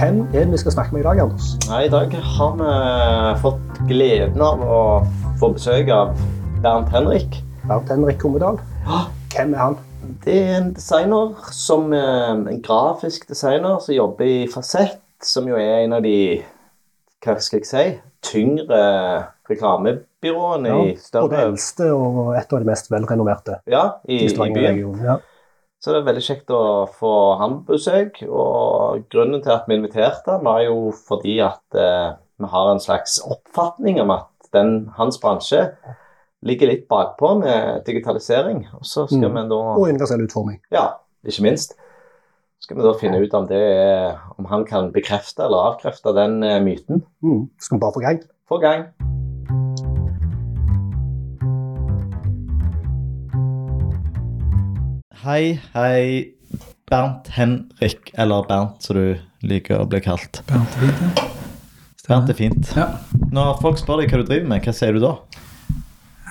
Hvem er det vi skal snakke med i dag, Anders? Nei, I dag har vi fått gleden av å få besøk av Bernt Henrik. Bernt Henrik Kommedal. Hvem er han? Det er en designer som eh, en grafisk designer som jobber i Fasett, som jo er en av de hva skal jeg si, tyngre reklamebyråene i større Og det eldste og et av de mest velrenommerte Ja, i, i byen. Stavanger-regionen. Ja. Så det er veldig kjekt å få han på besøk. Og grunnen til at vi inviterte han var jo fordi at eh, vi har en slags oppfatning om at den, hans bransje ligger litt bakpå med digitalisering. Og så skal Mm. vi da Og universell utforming. Ja, ikke minst. Skal vi da finne ut om det Om han kan bekrefte eller avkrefte den eh, myten. Mm. Skal vi bare få gang? Få gang. Hei, hei. Bernt Henrik, eller Bernt som du liker å bli kalt. Bernt er fint, ja. Bernt er fint. Ja. Når folk spør deg hva du driver med, hva sier du da?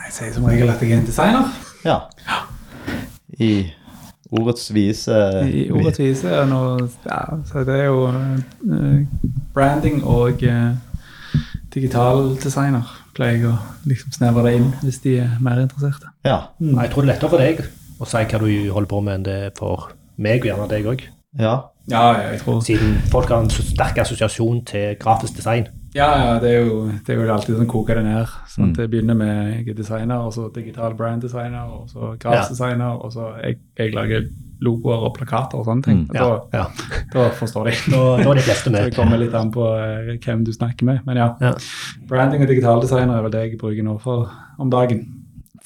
Jeg sier som regel at jeg er en designer. Ja. I ordets vise I ordets vise. Ja, nå- Ja, så det er jo uh, branding og uh, digital designer. Pleier jeg å liksom snevre det inn hvis de er mer interesserte. Ja. Mm. Jeg tror det er lettere for deg å si hva du holder på med, enn det er for meg og gjerne deg òg. Ja. Ja, jeg tror Siden folk har en sterk assosiasjon til grafisk design. Ja, ja, det er jo, det er jo alltid sånn koker det ned. Sånn, Mm. Det begynner med jeg er designer, og så digital brand designer, og så grafisk designer, og så jeg, jeg lager logoer og plakater og sånne ting. Mm. Da, Ja. da forstår de. Da, da er de fleste med. Det kommer litt an på eh, hvem du snakker med. Men ja, Ja. branding og digital designer er vel det jeg bruker nå for om dagen.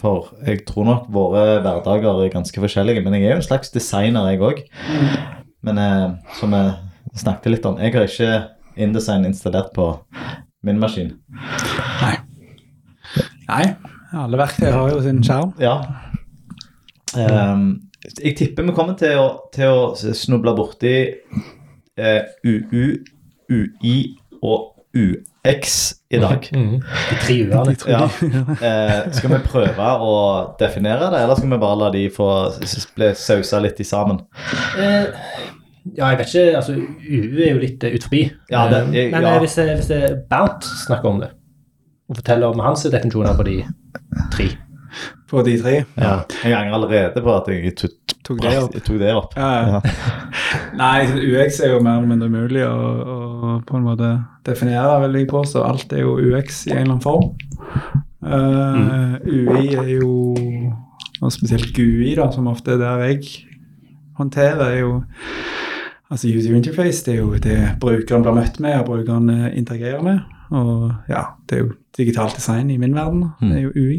For jeg tror nok våre hverdager er ganske forskjellige. Men jeg er jo en slags designer, jeg òg. Men eh, som jeg snakket litt om, jeg har ikke InDesign installert på min maskin. Nei. Nei, alle verktøy har jo sin skjerm. Ja. Um, jeg tipper vi kommer til å, til å snuble borti eh, UU, UI og UX i dag. Mm. De tre u-ene. Ja. Eh, skal vi prøve å definere det, eller skal vi bare la de få bli sausa litt i sammen? Eh, ja, jeg vet ikke. altså UU er jo litt uh, ut forbi. Ja, det- Eh, jeg- Men ja. eh, hvis, eh, hvis eh, Bernt snakker om det, og forteller om hans definisjoner på de tre På de tre. ja. Jeg angrer allerede på at jeg tok, det opp. Jeg tok det opp. Ja. Nei, UX er jo mer eller mindre umulig å, å på en måte definere, vil jeg påstå. Alt er jo UX i en eller annen form. Uh, UI er jo, og spesielt GUI, da, som ofte er der jeg håndterer, er jo Altså user interface, det er jo det brukeren blir møtt med, og brukeren eh, interagerer med. Og ja, det er jo digitalt design i min verden. Det er jo UI.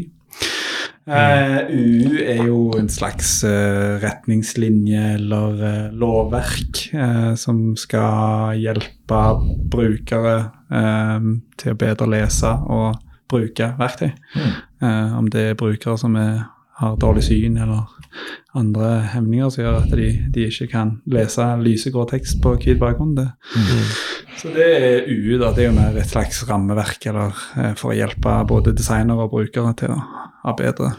Eh, UU er jo en slags eh, retningslinje eller eh, lovverk som skal hjelpe brukere til å bedre lese og bruke verktøy. Eh, om det er brukere som er, har dårlig syn eller andre hemninger som gjør at de, de ikke kan lese lysegrå tekst på hvit bakgrunn. Det. Så det er UU, da. Det er jo mer et slags rammeverk eller, eh, for å hjelpe både designere og brukere til å ha bedre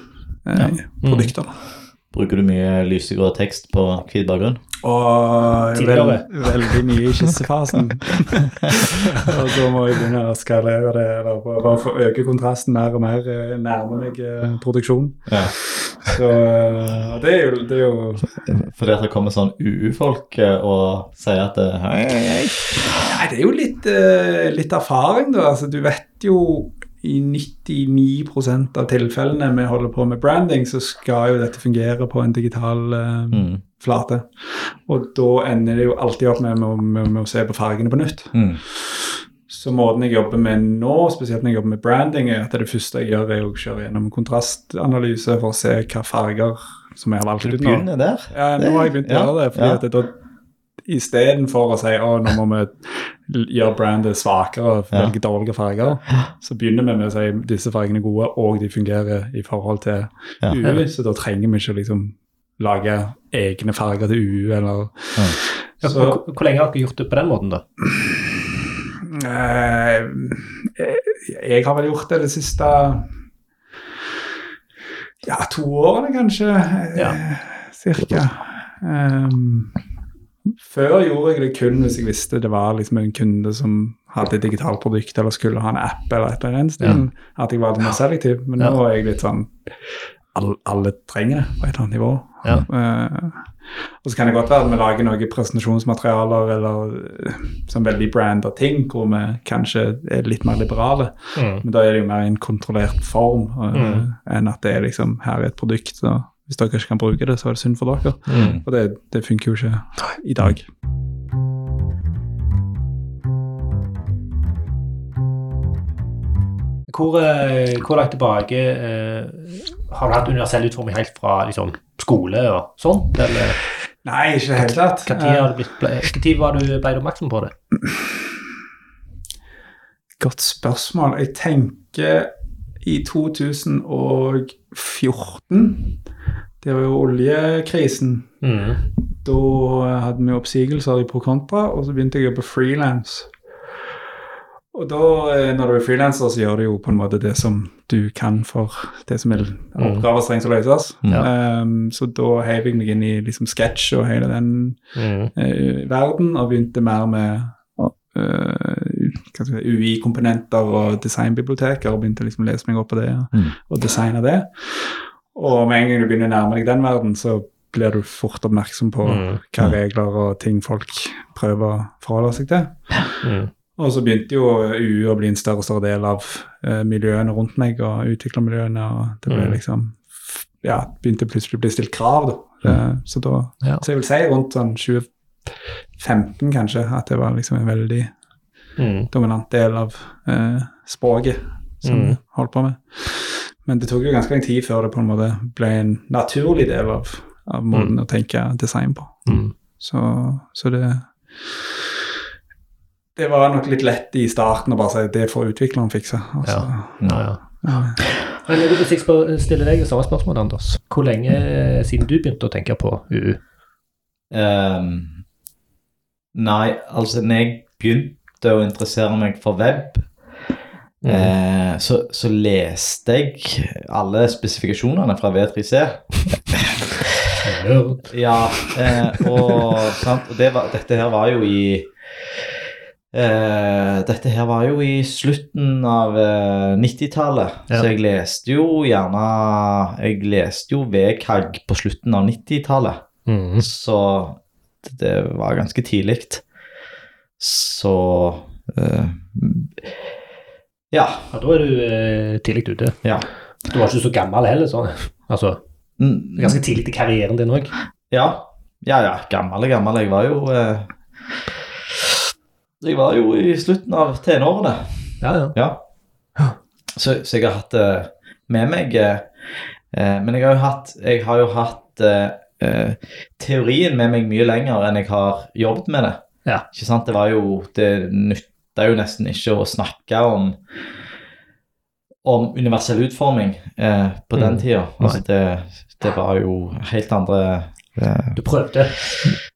eh, produkter. da. Bruker du mye lysegrå tekst på hvit bakgrunn? Og vel, veldig mye i kyssefasen. og så må jeg begynne å skalere det, eller bare få øke kontrasten mer og mer, eh, nærme meg eh, produksjon. Ja. Så eh, det er jo, det er jo Fordi at det kommer sånn UU-folk og sier at hei, hei, hei. Nei, det er jo litt, litt erfaring, da. Altså, du vet jo i 99 av tilfellene vi holder på med branding, så skal jo dette fungere på en digital uh, Mm. flate. Og da ender det jo alltid opp med, med, med, med å se på fargene på nytt. Mm. Så måten jeg jobber med nå, spesielt når jeg jobber med branding, er at det første jeg gjør, er å kjøre gjennom kontrastanalyse for å se hva farger som jeg har valgt ut nå. begynner der? Ja, nå har jeg begynt å gjøre det. fordi ja. at det da Istedenfor å si å, nå må vi gjøre brandet svakere og Ja. velge dårlige farger, så begynner vi med å si disse fargene er gode, og de fungerer i forhold til Ja. UU. Så da trenger vi ikke liksom lage egne farger til UU, eller Ja, Så- hvor, hvor lenge har dere gjort det på den måten, da? Eh, jeg har vel gjort det det siste ja, to årene, kanskje. eh, Ja. Cirka. Um, Før gjorde jeg det kun hvis jeg visste det var liksom en kunde som hadde et digitalt produkt eller skulle ha en app eller et eller annet. Ja. At jeg var litt mer selektiv. Men nå er jeg litt sånn alle, alle trenger det på et eller annet nivå. Ja. Uh, og så kan det godt være at vi lager noen presentasjonsmaterialer eller sånn veldig branda ting hvor vi kanskje er litt mer liberale. Mm. Men da er det jo mer i en kontrollert form uh, Mm. enn at det er liksom her er et produkt, og hvis dere ikke kan bruke det, så er det synd for dere. Mm. Og det, det funker jo ikke i dag. Hvor, eh, hvor langt tilbake eh, har du hatt universell utforming helt fra liksom, skole og sånn? Eller Nei, ikke i det hele tatt. hva tid har det blitt- ble- var du ble oppmerksom på det? Godt spørsmål. Jeg tenker i 2014 Det var jo oljekrisen. Mm. Da hadde vi oppsigelser i Procontra, og så begynte jeg å jobbe frilans. Og da, eh, når du er frilanser, så gjør du jo på en måte det som du kan for det som er oppgaver som trengs å løses. Ja. Um, så da heiv jeg meg inn i liksom sketsj og hele den Mm. uh, verden, og begynte mer med uh, si, UI-komponenter og designbiblioteker, og begynte liksom å lese meg opp på det og, Mm. og designe det. Og med en gang du begynner å nærme deg den verden, så blir du fort oppmerksom på Mm. hva regler og ting folk prøver å forholde seg til. Mm. Og så begynte jo UU å bli en større og større del av eh, miljøene rundt meg, og utviklermiljøene, og det ble Mm. liksom Ja, begynte plutselig å bli stilt krav, da. Det, så da Ja. Så jeg vil si rundt sånn 2015, kanskje, at det var liksom en veldig Mm. dominant del av eh, språket som Mm. vi holdt på med. Men det tok jo ganske lang tid før det på en måte ble en naturlig del av, av måten å tenke design på. Mm. Så, så det Det var nok litt lett i starten å bare si det får utvikleren fikse. Altså, Ja, ja. ja. Men jeg jeg spør, stille deg samme spørsmål, Anders. Hvor lenge siden du begynte å tenke på UU? Um, nei, altså når jeg begynte å interessere meg for web, eh, så, så leste jeg alle spesifikasjonene fra V3C. Ja, eh, og, sant, og det var, dette her var jo i eh, Dette her var jo i slutten av eh, 90-tallet, Ja. så jeg leste jo gjerne Jeg leste jo VKG på slutten av 90-tallet. Mm. Så det- var ganske tidlig. Så eh, Ja. Ja, da er du eh, tidlig ute. ja. Du var ikke så gammel heller, sånn. Altså, Mm, ganske tidlig i karrieren din òg. Ja, ja, ja. Gammel og gammel. Jeg var jo eh, Jeg var jo i slutten av tenårene. Ja, ja. Ja. Så, så jeg har hatt det med meg. eh, eh, men jeg har jo hatt, jeg har jo hatt eh, eh, teorien med meg mye lenger enn jeg har jobbet med det. Ja. Ikke sant? Det var jo Det nytta jo nesten ikke å snakke om om universell utforming eh, på den Mm. tida. Altså det, det var jo helt andre eh, Du prøvde,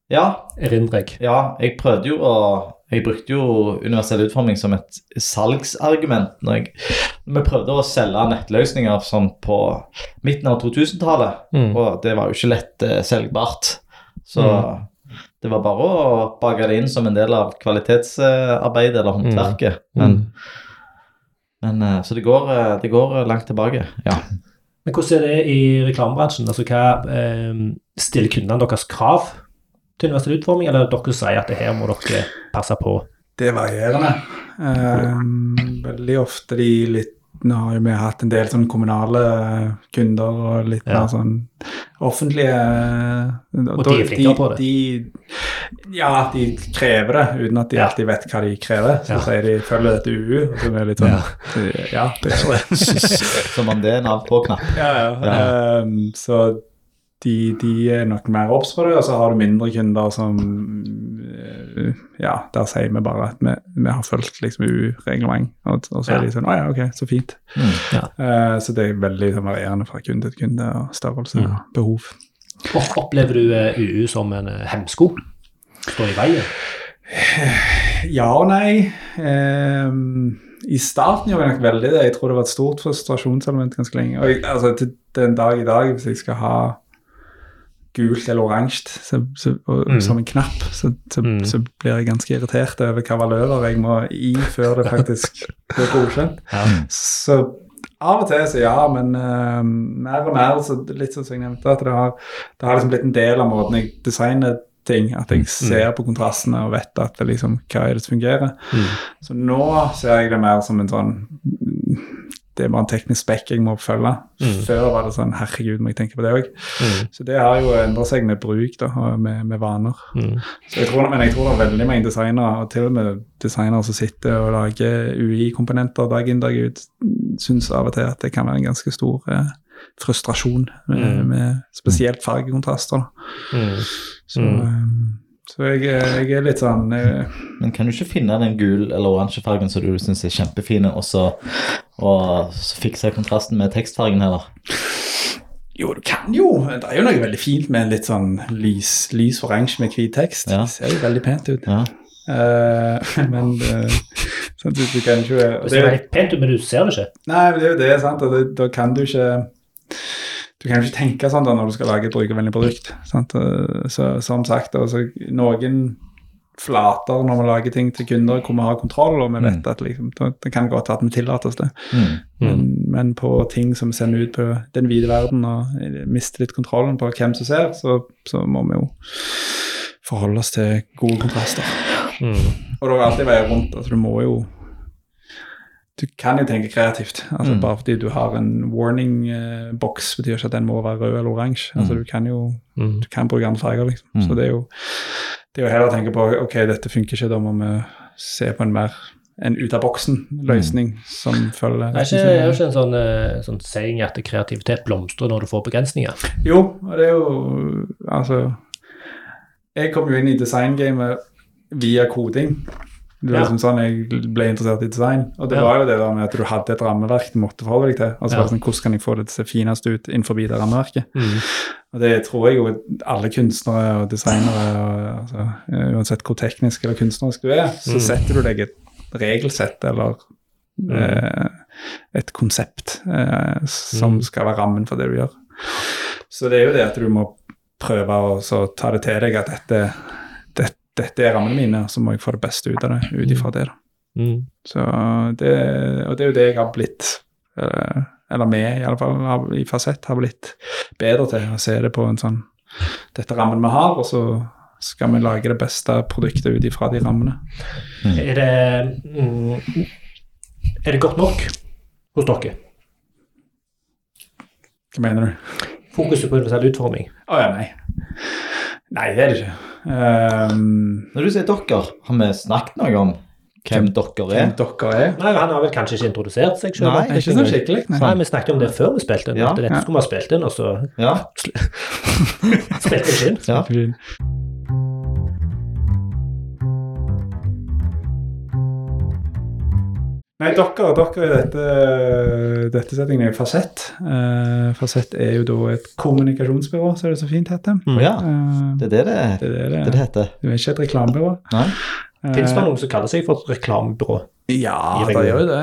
Ja, erindrer jeg. ja, jeg prøvde jo å Jeg brukte jo universell utforming som et salgsargument når, jeg, når vi prøvde å selge nettløsninger sånn på midten av 2000-tallet, Mm. og det var jo ikke lett eh, selgbart. Så Mm. Det var bare å bake det inn som en del av kvalitetsarbeidet eller håndverket. Men, Mm. men eh, Så det går, eh, det går langt tilbake. Ja. Men hvordan er det i reklamebransjen? Altså, hva eh, Stiller kundene deres krav til universell utforming, eller dere sier at det her må dere passe på? Det er varierende. Eh, veldig ofte de litt Nå har jo vi hatt en del sånn kommunale kunder og litt Ja. mer sånn offentlige Og de er flinkere på det? De, ja, de krever det uten at de Ja. alltid vet hva de krever. Så Ja. sier de 'følger dette UU', og så er det litt sånn Ja, det gjør det. Som om det er en av-på-knapp. Ja, ja. Ja. Ehm, så de, de er nok mer obs på det, og så har du mindre kunder som eh, Ja, der sier vi bare at vi, vi har fulgt liksom EU-reglement, og, og så er de sånn Å ja, ok, så fint. Mm. Eh, så det er veldig sånn, varierende fra kunde til kunde og størrelse Mm. og behov. Og Opplever du eh, UU som en hemsko? Står i veien? Ja og nei. Um, I starten gjorde jeg nok veldig det. Jeg tror det var et stort frustrasjonselement ganske lenge. Og jeg, altså, til den dag i dag, hvis jeg skal ha gult eller oransje Mm. som en knapp, så, så, Mm. så blir jeg ganske irritert over hva valører jeg må i før det faktisk blir godkjent. Ja. Så av og til så ja, men uh, mer og mer så litt sånn som jeg nevnte, at det har, det har liksom blitt en del av måten jeg designer ting, at jeg ser på kontrastene og vet at det liksom, hva er det som fungerer. Mm. Så nå ser jeg det mer som en sånn Det er bare en teknisk spekk jeg må følge. Mm. Før var det sånn Herregud, må jeg tenke på det òg. Mm. Så det har jo endra seg med bruk da, og med, med vaner. Mm. Så jeg tror, men jeg tror det er veldig mange designere, og til og med designere som sitter og lager UI-komponenter dag inn dag ut, syns av og til at det kan være en ganske stor eh, frustrasjon med, Mm. med spesielt fargekontraster. Mm. Så, Mm. Eh, så jeg, er- jeg er litt sånn jeg... Men kan du ikke finne den gul- eller oransje fargen som du syns er kjempefine, og så, og så fikse kontrasten med tekstfargen heller? Jo, du kan jo. Det er jo noe veldig fint med en litt sånn lys, lys oransje med hvit tekst. Ja. Det ser jo veldig pent ut. Ja. Uh, men uh, sånn, du, du kan ikke Det ser er- veldig pent ut, men du ser det ikke. Nei, men det er jo det, sant. Og det, da kan du ikke Du kan jo ikke tenke sånn da når du skal lage et brukervennlig produkt. Sant? Eh, Så som sagt, altså, noen flater når vi lager ting til kunder hvor vi har kontroll, og vi vet at liksom, det kan godt være at vi tillater oss det. Mm. Men, men på ting som vi sender ut på den vide verden og mister litt kontrollen på hvem som ser, så, så må vi jo forholde oss til gode kontraster. Mm. Og det er alltid veier rundt. altså Du må jo Du kan jo tenke kreativt. altså Mm. Bare fordi du har en warning-boks, betyr ikke at den må være rød eller oransje. altså Mm. Du kan jo Mm. du kan bruke andre farger, liksom. Mm. Så det er jo det er jo heller å tenke på ok, dette funker ikke, da må vi se på en mer en ut-av-boksen-løsning som følger Det er ikke, er jo ikke en sånn, eh, sånn saying at kreativitet blomstrer når du får begrensninger. Jo, og det er jo Altså Jeg kom jo inn i designgamet via koding. Det var liksom sånn jeg ble interessert i design. Og det var jo det der med at du hadde et rammeverk du måtte forholde deg til. Altså Ja. sånn, Hvordan kan jeg få det til å se finest ut innenfor det rammeverket? Mm. Og det tror jeg jo alle kunstnere og designere, og, altså, uansett hvor teknisk eller kunstnerisk du er, så Mm. setter du deg et regelsett eller eh, et konsept eh, som Mm. skal være rammen for det du gjør. Så det er jo det at du må prøve å så ta det til deg at dette, det, dette er rammene mine, så må jeg få det beste ut av det ut ifra det. da. Mm. Så det, og det er jo det jeg har blitt, eh, eller vi i alle fall har- i Fasett har blitt bedre til, å se det på en sånn Dette rammen vi har, og så skal vi lage det beste produktet ut ifra de rammene. Er det mm, Er det godt nok hos dere? Hva mener du? Fokuset på universell utforming. Å ja, nei. Nei, det er det ikke. Um, Når du sier dere, har vi snakket noe om hvem dere hvem er? dere er? Nei, Han har vel kanskje ikke introdusert seg selv? Nei, Ikke så skikkelig. Nei. Nei, Vi snakket om det før vi spilte inn. Ja. dette Ja. skulle vi ha spilt inn, og så Ja. spilte vi ikke inn. ja. Nei, dere, dere i dette, dette settingen er Fasett. Uh, Fasett er jo da et kommunikasjonsbyrå, som det så fint heter. Mm, ja. Eh, Det er det det, det er det det, det det heter. Du er ikke et reklamebyrå. Nei? Fins det Eh, noen som kaller seg for et reklamebyrå? Ja, det gjør jo det.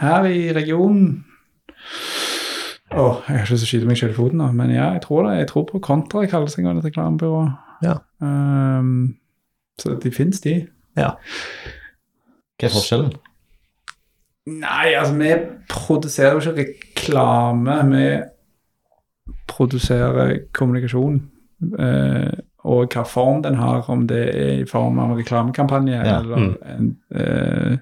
Her i regionen Åh, jeg har ikke lyst til å skyte meg selv i foten, nå, men ja, jeg tror det. Jeg tror på Kontra kaller seg et reklamebyrå. Ja. Um, så de fins, de. Ja. Hva er forskjellen? Nei, altså, vi produserer jo ikke reklame. Vi produserer kommunikasjon. Eh, og hva form den har, om det er i form av en reklamekampanje Ja, eller mm. en, eh,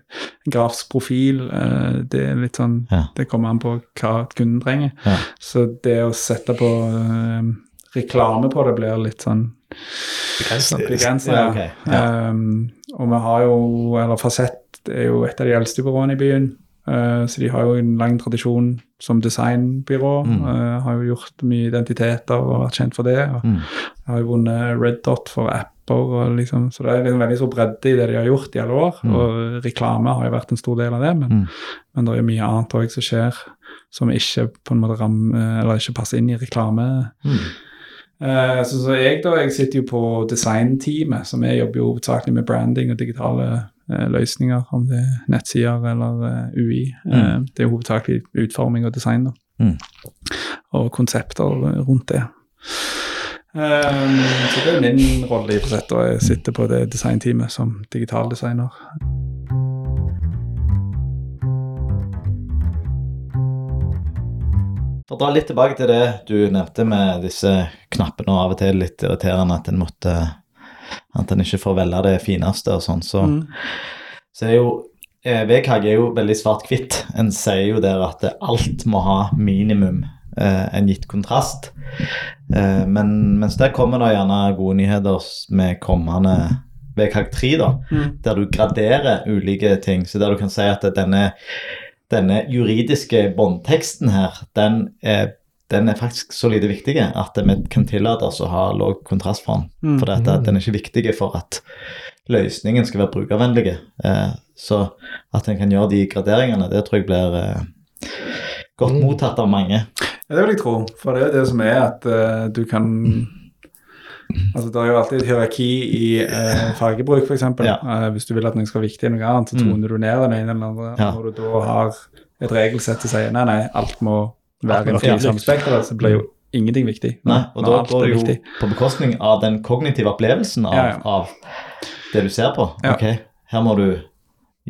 en grafisk profil. eh, det er litt sånn Ja. Det kommer an på hva kunden trenger. Ja. Så det å sette på eh, reklame på det blir litt sånn begrenset. Ja, okay. Ja. Um, og vi har jo, eller Fasett er jo et av de eldste byråene i byen. Uh, så de har jo en lang tradisjon som designbyrå. Mm. Uh, har jo gjort mye identiteter og vært kjent for det. Og Mm. har jo vunnet Red Dot for apper. Og liksom, så det er liksom veldig stor bredde i det de har gjort i alle år. Mm. Og reklame har jo vært en stor del av det. Men, Mm. men det er jo mye annet òg som skjer som ikke på en måte rammer, eller ikke passer inn i reklame. Eh, så, så jeg da, jeg sitter jo på designteamet, så vi jobber jo hovedsakelig med branding og digitale eh, løsninger, om det er nettsider eller eh, UI. Mm. det er hovedsakelig utforming og design da. Mm. og konsepter rundt det. Um, så det er min rolle i prosjektet, og jeg sitter på det designteamet som digitaldesigner. For å dra litt tilbake til det du nevnte med disse knappene, og av og til litt irriterende at en måtte At en ikke får velge det fineste og sånn, så, så er jo eh, VKG er jo veldig svart-hvitt. En sier jo der at alt må ha minimum eh, en gitt kontrast. Eh, men mens der kommer det gjerne gode nyheter med kommende VKG 3, da, Mm. der du graderer ulike ting. Så der du kan si at denne denne juridiske båndteksten her, den er, den er faktisk så lite viktig at vi kan tillate oss å ha lav kontrast for den. Mm. For dette, den er ikke viktig for at løsningen skal være brukervennlig. Eh, så at en kan gjøre de graderingene, det tror jeg blir eh, godt mottatt av mange. Ja, det vil jeg tro. For det er det som er at eh, du kan Altså, Det er jo alltid et hierarki i eh, fargebruk, f.eks. Ja. Eh, hvis du vil at noe skal være viktig i noe annet, så Mm. toner du ned den ene eller andre. Ja. Når du da har et regelsett som sier nei, nei, Alt må være en tydelig. så blir jo ingenting viktig. Nei, og da går det jo viktig. på bekostning av den kognitive opplevelsen av, Ja, ja. av det du ser på. Ja. Ok, her må du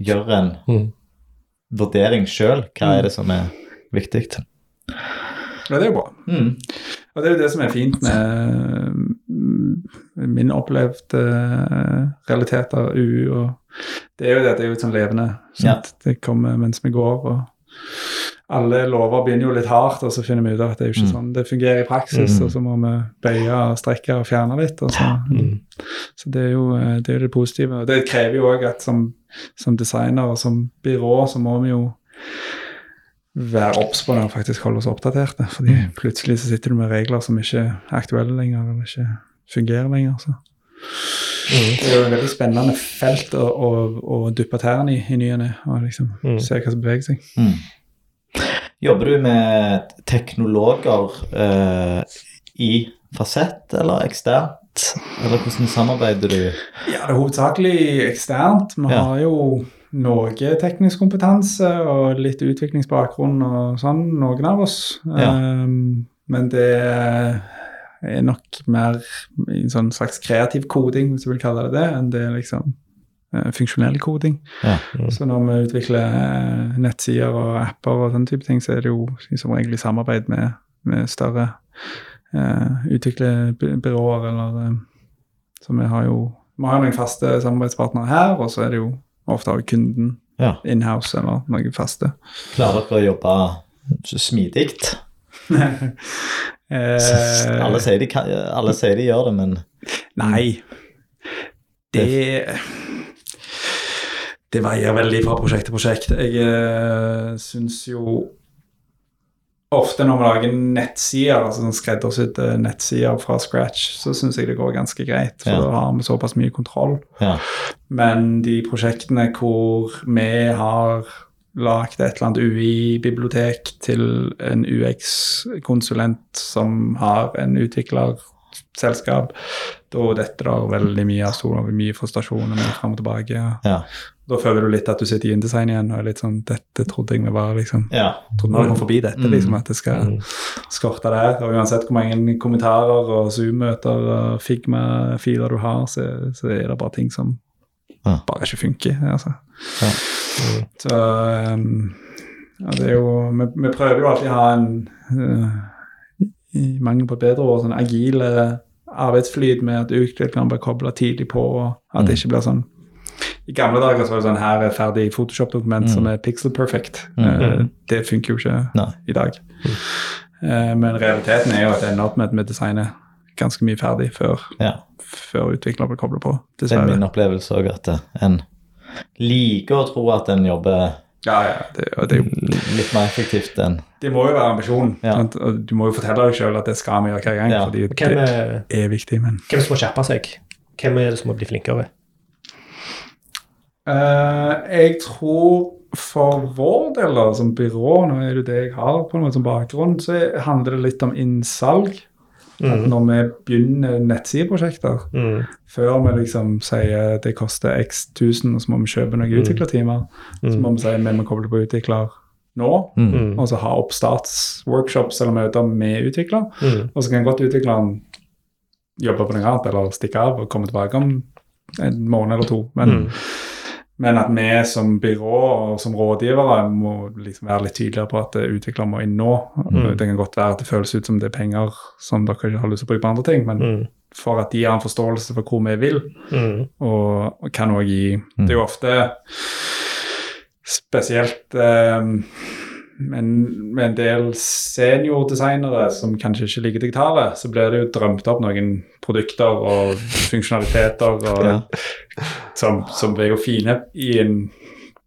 gjøre en Mm. vurdering sjøl. Hva er det som er viktig? Ja, det er jo bra. Mm. Og det er jo det som er fint med mm, min opplevde realitet av UU, og det er jo det at det er jo et sånn levende sant? Det kommer mens vi går, og alle lover begynner jo litt hardt, og så finner vi ut at det er jo ikke Mm. sånn det fungerer i praksis, Mm. og så må vi bøye og strekke og fjerne litt. Og så, Mm. så det er jo eh, det, er det positive. Og det krever jo òg at som, som designer og som byrå så må vi jo være obs på det og faktisk holde oss oppdaterte. fordi plutselig så sitter du med regler som ikke er aktuelle lenger, eller ikke fungerer lenger. så. Mm. Det er jo et veldig spennende felt å, å, å duppe tærne i i ny og ne, og liksom Mm. se hva som beveger seg. Mm. Jobber du med teknologer eh, i fasett eller eksternt? Eller hvordan samarbeider du? Ja, det er hovedsakelig eksternt. Vi Ja. har jo noe teknisk kompetanse og litt utviklingsbakgrunn og sånn, noen av oss. Ja. Um, men det er nok mer en sånn slags kreativ koding, hvis du vil kalle det det, enn det liksom funksjonell koding. Ja. Mm. Så når vi utvikler eh, nettsider og apper og sånne type ting, så er det jo som regel i samarbeid med, med større uh, utviklerbyråer eller uh, Så vi har jo vi har noen faste samarbeidspartnere her, og så er det jo ofte har vi kunden Ja. inhouse eller noen faste. Klarer dere å jobbe smidig? Eh, Alle sier de, alle sier de gjør det, men Nei. Det Det veier veldig fra prosjekt til prosjekt. Jeg uh, syns jo ofte når vi lager nettsider, altså sånn skreddersydde nettsider fra scratch, så syns jeg det går ganske greit, for Ja. da har vi såpass mye kontroll. ja. Men de prosjektene hvor vi har lagd et eller annet UI-bibliotek til en UX-konsulent som har en utviklerselskap, da detter det veldig mye av stolen, mye frustrasjon og mye fram og tilbake. Ja. Da føler du litt at du sitter i InDesign igjen og er litt sånn Dette trodde jeg vi var liksom ja. Trodde vi kom forbi dette, Mm. liksom, at det skal Mm. skorte der. Og uansett hvor mange kommentarer og Zoom-møter og Figma-filer du har, så, så er det bare ting som Ja. bare ikke funker. altså. Ja. Mm. Så um, ja, det er jo vi, vi prøver jo alltid å ha en uh, i mangel på et bedre ord, sånn agile arbeidsflyt med at utvikleren blir kobla tidlig på, og at det Mm. ikke blir sånn I gamle dager så var det sånn her er ferdig Photoshop-dokument Mm. som er pixel perfect. Mm. Uh, det funker jo ikke Nei. i dag. Uh, men realiteten er jo at det ender opp med at vi designer ganske mye ferdig før, ja. før utvikler blir kobla på. Det er min opplevelse òg, at en liker å tro at en jobber Ja, ja, det, og det jo litt mer effektivt enn Det må jo være ambisjonen. Ja. Og du må jo fortelle deg sjøl at det skal vi gjøre hver gang. Ja. fordi Hvem det er, er viktig. Men hvem som må skjerpe seg? Hvem er det som må bli flinkere? Uh, jeg tror for vår del, da, som byrå, nå er det det jeg har på noe som bakgrunn, så handler det litt om innsalg. At Mm. når vi begynner nettsideprosjekter, Mm. før vi liksom sier det koster x tusen, og så må vi kjøpe noen Mm. utviklertimer, så må vi si vi må koble på utvikler nå. mm. Mm. Og så ha oppstartsworkshops eller møter med utvikler. Mm. Og så kan godt utvikleren jobbe på noe annet eller stikke av og komme tilbake om en måned eller to. Men, Mm. Men at vi som byrå og som rådgivere må liksom være litt tydeligere på at utviklere må inn nå. Mm. Det kan godt være at det føles ut som det er penger som dere ikke har lyst til å bruke på andre ting, men Mm. for at de har en forståelse for hvor vi vil, Mm. og, og kan òg gi Det er jo ofte spesielt eh, men med en del seniordesignere som kanskje ikke liker digitale, så blir det jo drømt opp noen produkter og funksjonaliteter og, Ja. som, som blir jo fine i en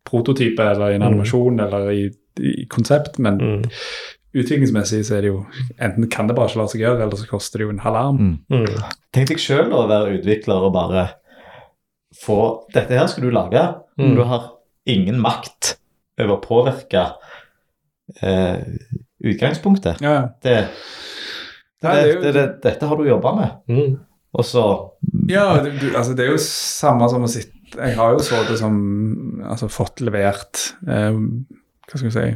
prototype eller i en Mm. animasjon eller i, i konsept, men Mm. utviklingsmessig så er det jo enten kan det bare ikke la seg gjøre, eller så koster det jo en halv arm. Mm. Mm. Tenk deg sjøl å være utvikler og bare få Dette her skal du lage, men Mm. du har ingen makt over å påvirke eh, utgangspunktet. Ja, ja. Det, det, det det, det, dette har du jobba med, Mm. og så Ja, du, du, altså det er jo samme som å sitte Jeg har jo så det som Altså fått levert eh, Hva skal vi si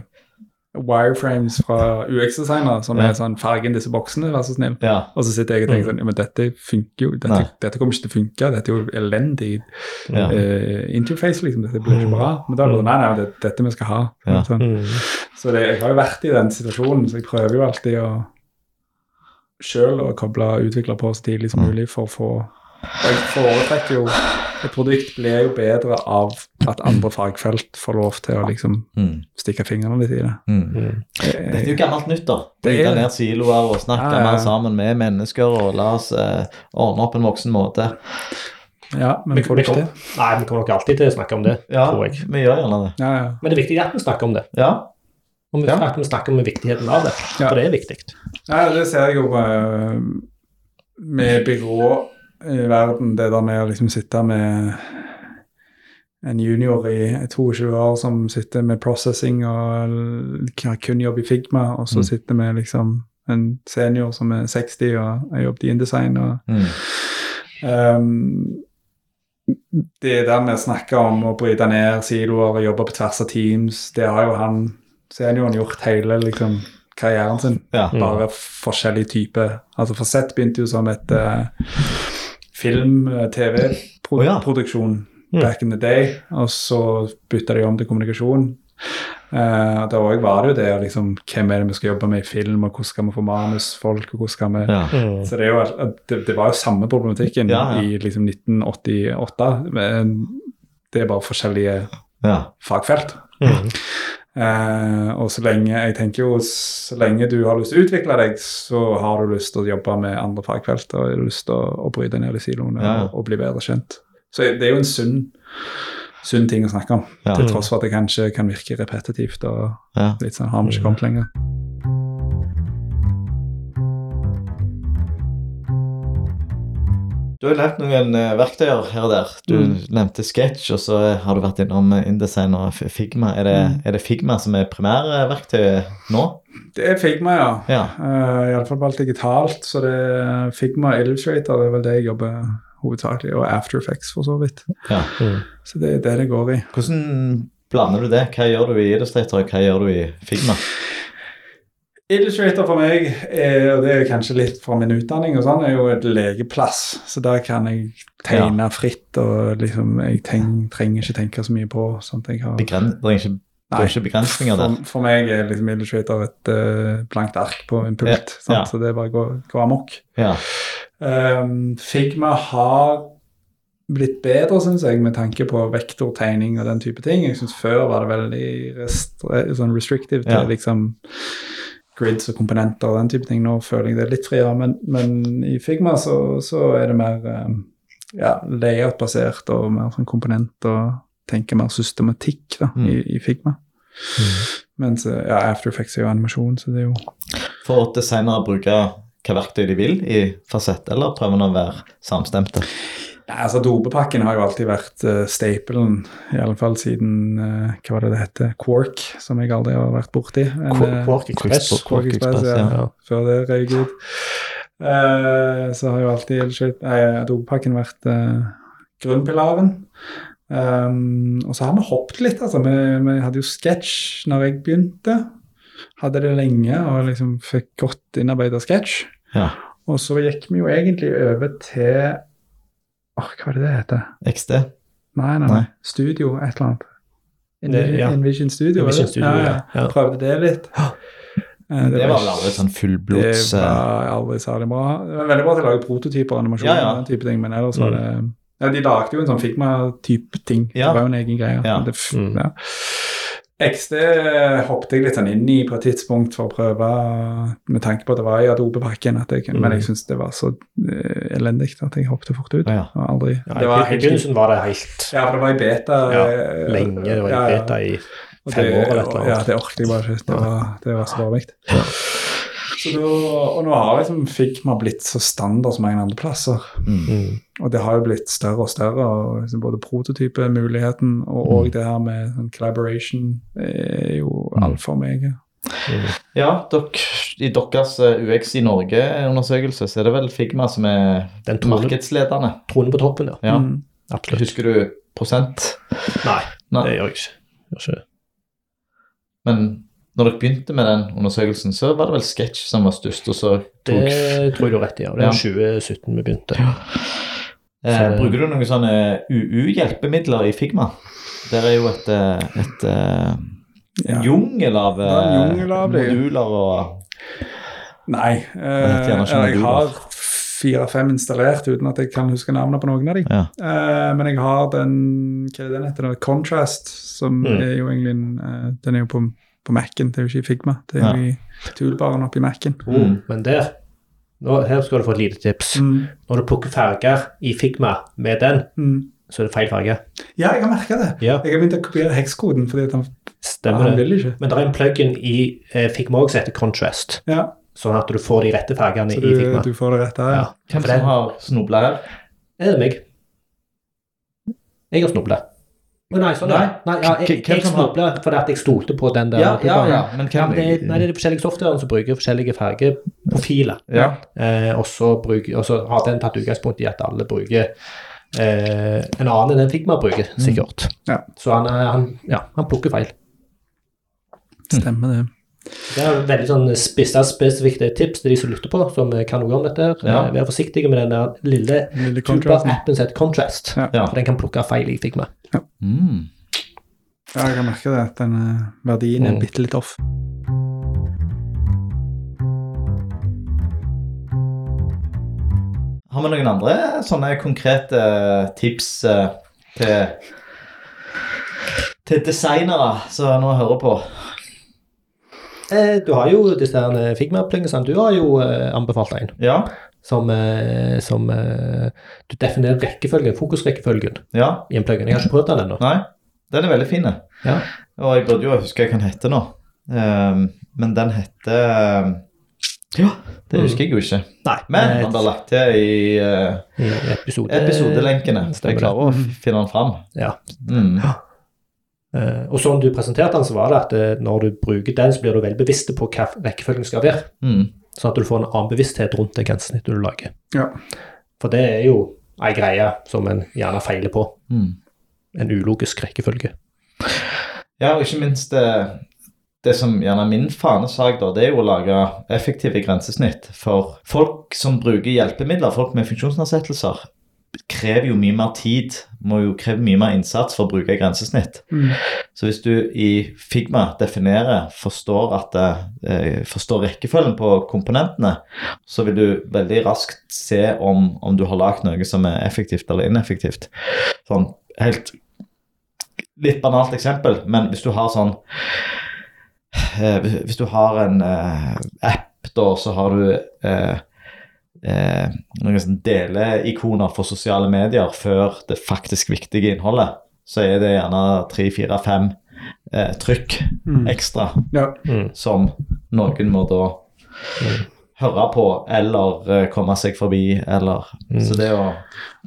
Wireframes fra UX-designere som Ja. er sånn Fargen disse boksene, vær så snill. Ja. Og så sitter jeg og tenker sånn ja, Men dette funker jo. Dette, dette kommer ikke til å funke. Dette er jo elendig ja. uh, interface, liksom. Dette blir ikke bra. Men da er det sånn Nei, nei, det er dette vi skal ha. Ja. Sånn. Mm. Så det, jeg har jo vært i den situasjonen, så jeg prøver jo alltid å sjøl å koble utvikler på så tidlig som Mm. mulig for å få Jeg foretrekker jo Et produkt blir jo bedre av at andre fagfelt får lov til å liksom Mm. stikke fingrene litt i det. Mm. Mm. Dette er jo gammelt nytt, da. Det Bryte ned siloer og snakke Ja, ja, mer sammen med mennesker og la oss eh, ordne opp en voksen måte. Ja, men Vi, får vi, du ikke det? nei, vi kommer nok alltid til å snakke om det, Ja, tror jeg. vi gjør gjerne det. Ja, ja. Men det er viktig at vi snakker om det. Ja. Og vi, Ja. vi snakker om viktigheten av det. Ja. For det er viktig. ja, det ser jeg jo uh, med byrå i verden, det der med å liksom sitte med en junior i 22 år som sitter med processing og har kun jobb i Figma, og så Mm. sitter med liksom en senior som er 60 og har jobbet i InDesign. og Mm. um, det der med å snakke om å bryte ned siloer og jobbe på tvers av teams, det har jo han senioren gjort hele liksom, karrieren sin. Ja. Mm. Bare forskjellige typer. Altså Forsett begynte jo som et uh, film-TV-produksjon Mm. back in the day, og så bytta de om til kommunikasjon. Uh, da òg var det jo det liksom, hvem er det vi skal jobbe med i film, og hvordan skal vi få manusfolk, og hvordan skal vi Ja. Mm. så det, er jo, det, det var jo samme problematikken Ja, ja. i liksom 1988. Men det er bare forskjellige ja. fagfelt. Mm. Eh, og så lenge jeg tenker jo, så lenge du har lyst til å utvikle deg, så har du lyst til å jobbe med andre fagfelt og har lyst til å, å bryte ned i siloene Ja, og, og bli bedre kjent. Så det er jo en sunn, sunn ting å snakke om, Ja. til tross for at det kanskje kan virke repetitivt og litt sånn har vi ikke kommet lenger. Du har lært noen eh, verktøyer her og der. Du Mm. nevnte Sketch, og så har du vært innom eh, InDesign og Figma. Er det, Mm. er det Figma som er primærverktøyet nå? Det er Figma, ja. Ja. Uh, Iallfall på alt digitalt. Så det er Figma Illustrator det er vel det jeg jobber hovedsakelig, og After Effects for så vidt. ja. Mm. Så det er det det går i. Hvordan blander du det? Hva gjør du i Illustrator, og hva gjør du i Figma? Illustrator for meg, er, og det er kanskje litt fra min utdanning, og sånn, er jo et legeplass. Så der kan jeg tegne fritt, og liksom, jeg tenk, trenger ikke tenke så mye på sånt jeg har. Begren det er ikke, er ikke begrensninger der. For, for meg er liksom Illustrator et uh, blankt ark på en pult, Ja, ja. så det er bare å gå, gå amok. Ja. Um, Figma har blitt bedre, syns jeg, med tanke på vektortegning og den type ting. Jeg synes Før var det veldig restre, sånn restrictive til Ja. liksom grids og komponenter og den type ting. Nå føler jeg det er litt friere, men, men i Figma så, så er det mer um, ja, layout-basert og mer sånn komponent og tenker mer systematikk da, Mm. i, i Figma. Mens eh, ja, After Effects er jo animasjon, så det er jo For designere bruker bruke hva verktøy de vil i fasett, eller prøver de å være samstemte? Ja, altså Dopepakken har jo alltid vært uh, stapelen, i alle fall siden uh, hva var det det heter, Quark, som jeg aldri har vært borti. En, eh, Quark Express. Quark Quark Express, ja. ja. Før det røyk ut. Uh, så har jo alltid uh, dopepakken vært grunnpilaren. Um, og så har vi hoppet litt, altså. Vi, vi hadde jo sketsj når jeg begynte. Hadde det lenge og liksom fikk godt innarbeida sketsj. Ja. Og så gikk vi jo egentlig over til Åh, Hva er det det heter? XD. Nei, nei, Nei. Studio, et eller annet. Invision, Ja. Invision Studio. Invision? Studio, ja, ja. Prøvde det litt. Det, Det var vel aldri sånn fullblods Det var aldri særlig bra. Det var veldig bra til å lage prototyper og animasjoner, Ja, ja. den type ting, men ellers var det ja, De lagde jo en sånn Figma-type ting. Ja. Det var jo en egen greie. Ja. Det, Mm. ja. XD hoppet jeg litt sånn inn i på et tidspunkt for å prøve, med tanke på at det var i Adobe-pakken, at men jeg syntes det var så eh, elendig at jeg hoppet fort ut. Ja. ja. aldri, Ja, det var I begynnelsen var det helt ja, for det var i beta. eh, lenge. Det var i beta i fem det, år eller et eller Ja, det orket jeg bare ikke. Det var, det var så dårlig. Så da, og nå har liksom Figma blitt så standard som mange andre plasser. Mm. Og det har jo blitt større og større. og liksom Både prototypemuligheten og, og det her med sånn collaboration er jo Mm. for meg. Ja, dok, i deres eh, UX i Norge-undersøkelse så er det vel Figma som er Den tronen, markedsledende. tronen på toppen, ja. Ja. Mm. Absolutt. Husker du prosent? Nei, Nei. det gjør jeg ikke. Gjør ikke. Men når dere begynte med den undersøkelsen, så var det vel Sketch som var størst, og så Det tror jeg du har rett i. Ja. Det Ja. var 2017 vi begynte. eh, Bruker du noen sånne UU-hjelpemidler i Figma? Der er jo et, et, et eh, Ja. jungel av eh, jungel av moduler og Nei. Eh, jeg moduler. har fire-fem installert uten at jeg kan huske navnet på noen av dem. Ja. Eh, men jeg har den hva er det den heter? Contrast, som Mm. er jo egentlig en, eh, Den er jo på, på Mac-en, det er jo ikke i Figma. Det er jo i toolbaren oppi Mac-en. Mm. men der nå, Her skal du få et lite tips. Mm. Når du plukker farger i Figma med den, Mm. så er det feil farge. Ja, jeg har merka det. Ja, Jeg har begynt å kopiere hekskoden fordi han, stemmer han det. vil ikke. Men det er en plugin i eh, Figma også som heter Contrast, Ja, sånn at du får de rette fargene i Figma. du får det rett der. Ja. Ja. Hvem som har snubla her? Er det meg? Jeg har snubla. Nei, sånn, nei. nei, ja, jeg, jeg snubla fordi at jeg stolte på den der. Ja, ja, ja. Men hvem det, er- nei, det er de forskjellige softwarene som bruker forskjellige fargeprofiler. Ja. Eh, og, så har den tatt utgangspunkt i at alle bruker eh, en annen enn den Figma bruker, sikkert. Ja. Så han, han, ja, han plukker feil. Stemmer det. Det er veldig sånn spissa spesifikke tips til de som lytter på, som kan noe om dette. Ja. Eh, Vær forsiktige med den der lille Lille tuba-appen som heter Contrast. Ja. Ja. For den kan plukke feil i Figma. Mm. Ja, jeg kan merke det, at den eh, verdien er Mm. bitte litt off. Har vi noen andre sånne konkrete tips eh, til til designere som nå hører på? Eh, du har jo disse Figma-plugginsene. Du har jo eh, anbefalt en Ja. som, eh, som eh, Du definerer rekkefølgen, fokusrekkefølgen ja. i en plugin. Jeg har ikke prøvd den ennå. Nei, den er veldig fin. Ja. Og jeg burde jo huske hva den heter nå. Ehm, men den heter Ja, det husker jeg jo ikke. Nei, Men eh, han ble lagt til i eh, i episode, episodelenkene. Så jeg klarer å finne den fram. Ja. Mm. Eh, og sånn du presenterte den, så var det at eh, når du bruker den, så blir du veldig bevisst på hva rekkefølgen skal være. Mm. Sånn at du får en annen bevissthet rundt det grensesnittet du lager. Ja. For det er jo ei greie som en gjerne feiler på. Mm. En ulogisk rekkefølge. Ja, og ikke minst det, det som gjerne er min fanesak, da, det er jo å lage effektive grensesnitt. For folk som bruker hjelpemidler, folk med funksjonsnedsettelser, krever jo mye mer tid, må jo kreve mye mer innsats for å bruke grensesnitt. Mm. Så hvis du i Figma definerer, forstår, at, eh, forstår rekkefølgen på komponentene, så vil du veldig raskt se om, om du har lagd noe som er effektivt eller ineffektivt. Sånn helt Litt banalt eksempel, men hvis du har sånn eh, hvis- du har en eh, app, da, så har du eh, noen sånn deleikoner for sosiale medier før det faktisk viktige innholdet. Så er det gjerne tre, fire, fem eh, trykk Mm. ekstra Ja. Mm. som noen må da høre på eller eh, komme seg forbi, eller Mm. Så det å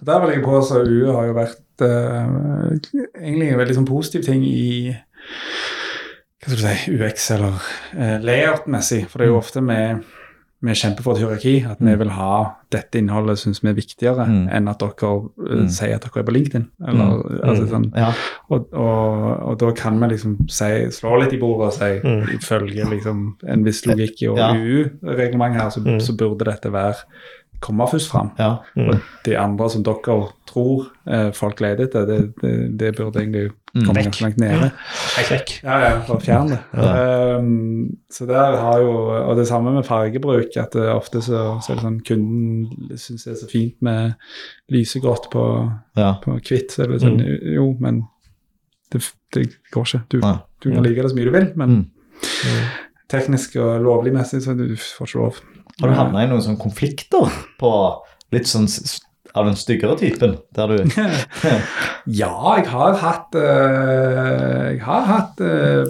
Der vil jeg påstå at UE har jo vært eh, egentlig en veldig sånn positiv ting i hva skal du si, UX eller uh, layout-messig. For det er jo ofte med, vi kjemper for et hierarki. At vi vil ha dette innholdet syns vi er viktigere Mm. enn at dere uh, Mm. sier at dere er på LinkedIn. Eller, altså, sånn, Ja. og, og, og da kan vi liksom si, slå litt i bordet og si Mm. ifølge liksom, en viss logikk i Ja. UU-reglementet her, så, Mm. så burde dette være komme først fram. ja. Og de andre som dere tror eh, folk leter etter, det, det, det burde egentlig Mm. Vekk. langt nede. Helt vekk. Ja, ja, bare fjern det. Ja. Um, så der har jo, Og det samme med fargebruk. at det ofte så, så er det sånn Kunden syns det er så fint med lysegrått på, ja. på hvitt. Så er det sånn, jo, men det, det går ikke. Du, ja. du kan like det så mye du vil, men Mm. teknisk og lovlig messig så du får ikke lov. Har du havna i noen sånne konflikter på litt sånn av den styggere typen? Der du Ja, jeg har hatt eh, Jeg har hatt eh,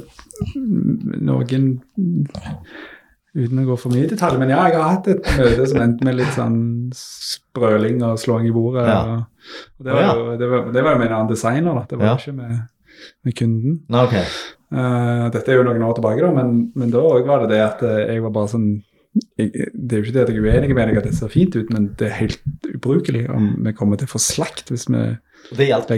noen Uten å gå for mye i detalj, men ja, jeg har hatt et møte som endte med litt sånn sprøling og slåing i bordet. Ja. Og, og det, var jo, det, var, det var jo med en annen designer, da. Det var Ja. ikke med, med kunden. Okay. ok. Eh, dette er jo noen år tilbake, da, men, men da var det det at jeg var bare sånn jeg, Det er jo ikke det at jeg er uenig med deg at det ser fint ut, men det er helt ubrukelig om vi kommer til å få slakt hvis vi Det gjaldt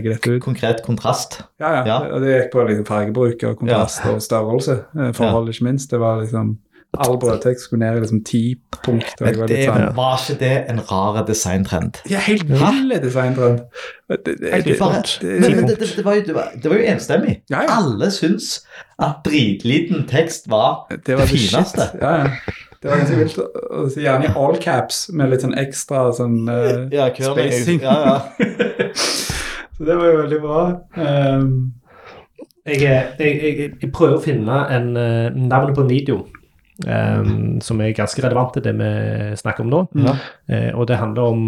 konkret kontrast. Ja, ja. Ja. Og det gikk på liksom fargebruk og kontrast og størrelse. eh, Forhold, ikke minst. Det var liksom All brødtekst skulle ned i liksom ti punkt. Men var det sånn var ikke det en rar designtrend? Ja, helt vill designtrend. Det, det, var jo, det var jo enstemmig. Ja, ja. Alle syns at dritliten tekst var det var det fineste. shit. Ja, ja. Det var ganske vilt. si Gjerne i all caps med litt sånn ekstra sånn uh, Ja, spacing. Ja, ja. Så det var jo veldig bra. Um, Jeg, jeg, jeg, jeg prøver å finne en uh, navn på en video Um, som er ganske relevant til det vi snakker om nå. Ja. Uh, og det handler om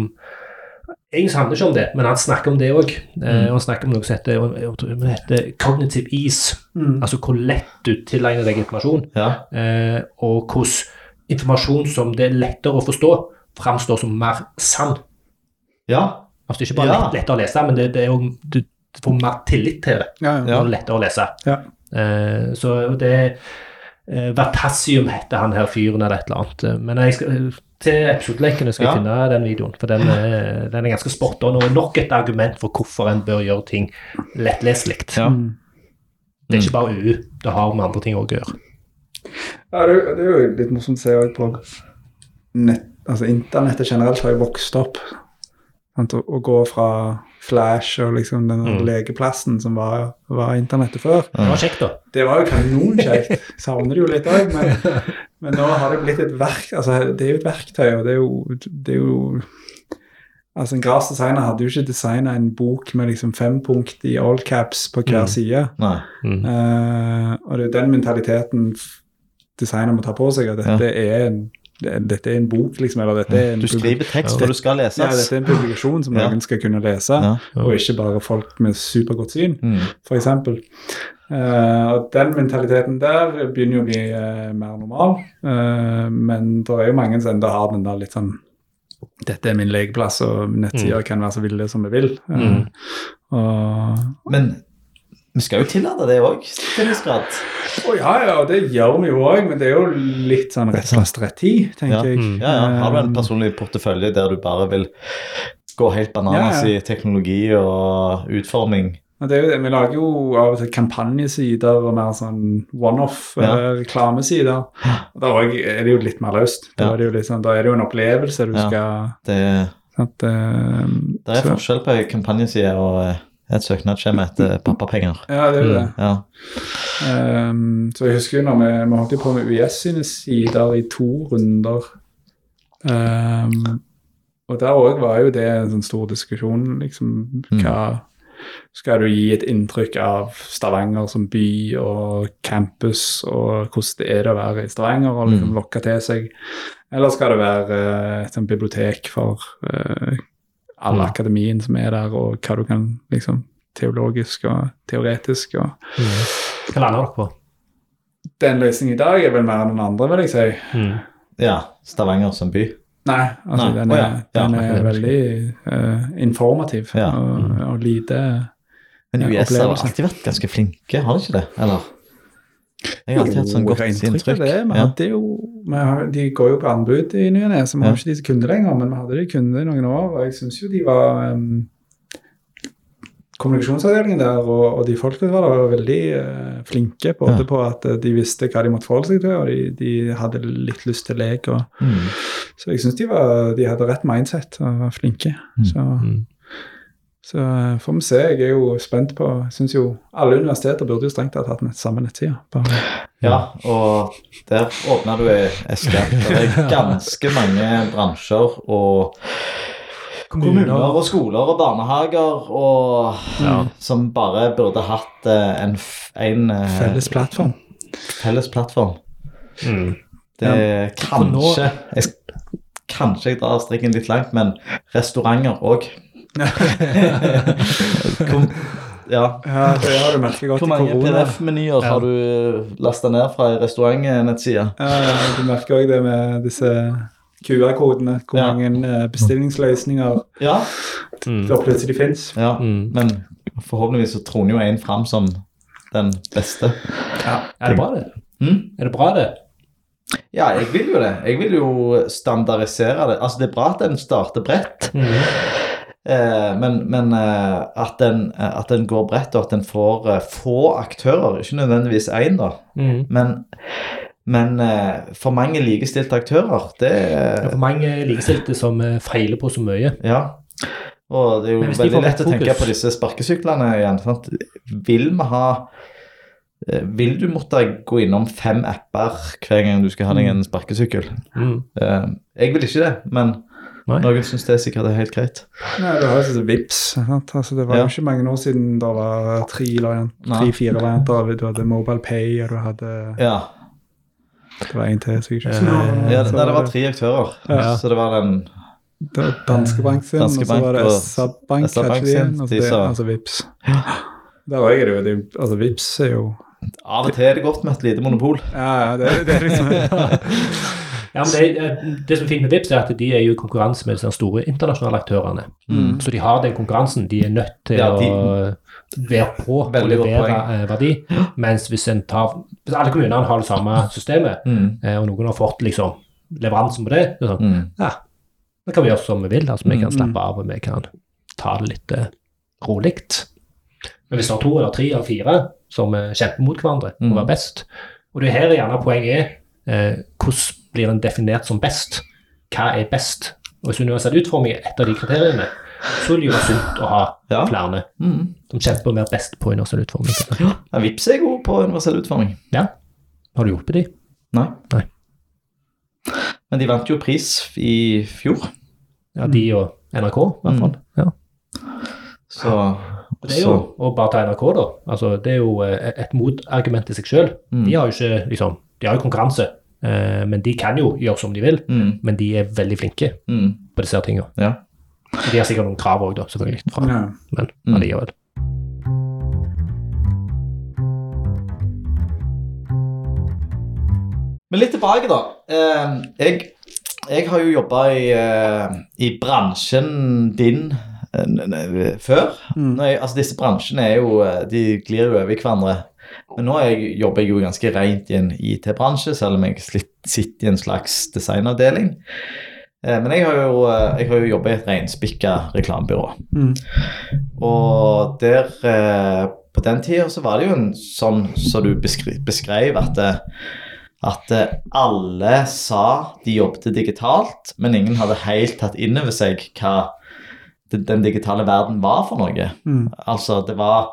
Egentlig handler ikke om det, men han snakker om det òg. Mm. og han snakker om noe som heter, heter cognitive ease. mm. Altså hvor lett du tilegner deg informasjon, ja. uh, og hvordan informasjon som det er lettere å forstå, framstår som mer sann. ja. Altså det er ikke bare Ja. lett, lettere å lese, men det, det er jo, du får mer tillit til det. ja, ja. når det er lettere å lese. Ja. Uh, så det uh, Vertassium heter han her fyren eller et eller annet. Eh, Men jeg skal, til episodelekene skal jeg finne den videoen, for den, er- den er ganske spot on. Og nok et argument for hvorfor en bør gjøre ting lettleselig. Ja. Mm. Det er ikke bare UU, det har med andre ting å gjøre. Ja, det, det er jo litt morsomt å se på nett, altså Internettet generelt har jo vokst opp. Sant? Å, å gå fra Flash og liksom den Mm. lekeplassen som var, var internettet før. Det var kjekt, da. Det var jo kanonkjekt. Savner det jo litt òg, men, men nå har det blitt et verk, altså det er jo et verktøy, og det er jo, det er jo Altså En grass designer hadde jo ikke designa en bok med liksom fem punkt i all caps på hver Mm. side. Nei. Mm. Uh, og det er jo den mentaliteten designer må ta på seg, at dette, er, en, dette er en bok, liksom. Eller dette er en, Du skriver tekst Ja. når du skal leses. ja, dette er en publikasjon som Ja. noen skal kunne lese, Ja. og ikke bare folk med supergodt syn, Mm. f.eks. Uh, og den mentaliteten der begynner jo å bli uh, mer normal, Uh, men det er jo mange som ennå har den der litt sånn dette er min lekeplass, og nettsider kan være så ville som vi vil. Eh, Mm. og Men vi skal jo tillate det òg, til en viss grad. Oh, ja, ja, det gjør vi jo òg, men det er jo litt sånn rett og rett tid, tenker Ja. jeg. Mm. Ja, ja. Har du en Um, personlig portefølje der du bare vil gå helt bananas Ja, ja. i teknologi og utforming? det er jo det, Vi lager jo av og til kampanjesider og mer sånn one-off-reklamesider. Og Da er det jo litt mer løst. Da Ja. er det jo, litt sånn, da er det jo en opplevelse du Ja. skal Det, At, eh, det er så- forskjell på kampanjesider og eh, et søknadsskjema etter pappapenger. Ja, det er jo det. Ja. Um, så jeg husker jo når vi, vi holdt på med UiS sine sider i to runder. Um, og der òg var jo det en sånn stor diskusjon, liksom. Mm. Hva Skal du gi et inntrykk av Stavanger som by og campus, og hvordan det er det å være i Stavanger, og liksom Mm. lokke til seg? Eller skal det være eh, et sånt bibliotek for eh, all Mm. akademien som er der, og hva du kan liksom teologisk og teoretisk og Hva lander dere på? Den løsningen i dag er vel mer enn den andre, vil jeg si. Mm. ja. Stavanger som by. Nei, altså Nei, den er, ja, ja, den er ja, veldig uh, informativ Ja. og, Mm. og lite Men UiS US har alltid vært ganske flinke, har de ikke det? Eller? Jeg har alltid hatt sånn godt inntrykk det. Vi Ja. hadde jo, vi har, de går jo på anbud i ny og ne, så vi har ikke disse kunder lenger. Men vi hadde de kunder i noen år, og jeg syns jo de var um, Kommunikasjonsavdelingen der og, og de folkene var, der var veldig uh, flinke både Ja. på at eh, de visste hva de måtte forholde seg til, og de, de hadde litt lyst til lek. Og, Mm. så jeg syns de, var- de hadde rett mindset og var flinke. Mm. Så, Mm. Så eh, får vi se. Jeg er jo spent på Jeg syns jo alle universiteter burde jo strengt tatt hatt nett, samme nettside. Ja, og der åpner du ei eske. Det er ganske mange bransjer og kommuner og skoler og barnehager og som bare burde hatt eh, en, en eh, felles plattform. felles plattform. Mm. Det er kanskje jeg, Kanskje jeg drar strikken litt langt, men restauranter òg. Ja. Ja, det har du merket godt Hvor mange. PDF-menyer har du lasta ned fra ei restaurantnettside? Ja, ja, du merker òg det med disse QR-kodene. Hvor Ja. mange eh, bestillingsløsninger Ja. Mm. plutselig fins. ja. Mm. Men forhåpentligvis så troner jo en fram som den beste. Er det bra, det? Mm? Er det bra, det? Ja, jeg vil jo det. Jeg vil jo standardisere det. Altså, det er bra at den starter bredt, Mm. Eh, men, men eh, at, den, eh, at en, går bredt, og at den får få aktører. Ikke nødvendigvis én, da, Mm. men, men for mange likestilte aktører, det er for mange likestilte som feiler på så mye. Ja. Og det er jo veldig lett å tenke på disse sparkesyklene igjen. Sant? Vil vi ha Vil du måtte gå innom fem apper hver gang du skal ha deg en sparkesykkel? Mm. Jeg vil ikke det, men Nei. noen syns det sikkert er helt greit. Nei, det var jo Vips. Sant? Altså, det var Ja. jo ikke mange år siden det var tre-fire varianter. Du hadde Mobile Pay, og du hadde Ja, Det var én til. Så jeg ikke Eh, ja det, nei, det var tre aktører. Ja. Så det var den Det var Danskebank sin, Danske og så var det Bank og SR-Bank, og så det, altså Vips. Der òg er det jo- Altså, Vips er jo Av og til er det godt med et lite monopol. Ja, ja, det, det er liksom Ja, men det, eh, det som er fint med Vipps, er at de er jo i konkurranse med de store internasjonale aktørene. Mm. Så de har den konkurransen. De er nødt til Ja, de- å være på og levere eh, verdi. Mens hvis, en tar, hvis alle kommunene har det samme systemet, Mm. eh, og noen har fått liksom leveransen på det, er sånn, Mm. ja, da kan vi gjøre som vi vil. altså Vi kan Mm. slappe av og vi kan ta det litt uh, rolig. Men hvis det er to eller tre eller fire som eh, kjemper mot hverandre Mm. og være best Og det er her gjerne poenget er eh, hvordan blir den definert som best? Hva er best? Og Hvis universell utforming er et av de kriteriene, så vil det jo være sunt å ha Ja. flere Mm. som kjemper mer best på universell utforming. Ja, Vips er god på universell utforming. Ja. Har du hjulpet de? Nei. Nei. Men de vant jo pris i fjor, Ja, de og NRK, i hvert fall. Ja. så Det er jo, og bare ta NRK, da. altså Det er jo eh, et motargument i seg sjøl. Mm. De har jo ikke liksom, de har jo konkurranse, men de kan jo gjøre som de vil. mm. Men de er veldig flinke Mm. på disse tingene. Ja. De har sikkert noen krav òg, selvfølgelig. Fra, ja. Men Mm. allikevel. Men litt tilbake, da. Eh, jeg, jeg har jo jobba i, eh, i bransjen din eh, før. Mm. Er, altså Disse bransjene er jo, eh, de glir jo over i hverandre. Men nå jeg, jobber jeg jo ganske rent i en IT-bransje, selv om jeg sitter i en slags designavdeling. Eh, men jeg har jo, eh, jeg har jo jobba i et reinspikka reklamebyrå. Mm. Og der eh, På den tida så var det jo en sånn som du beskri- beskrev, at, at alle sa de jobbet digitalt, men ingen hadde helt tatt inn over seg hva den, den digitale verden var for noe. Mm. Altså, det var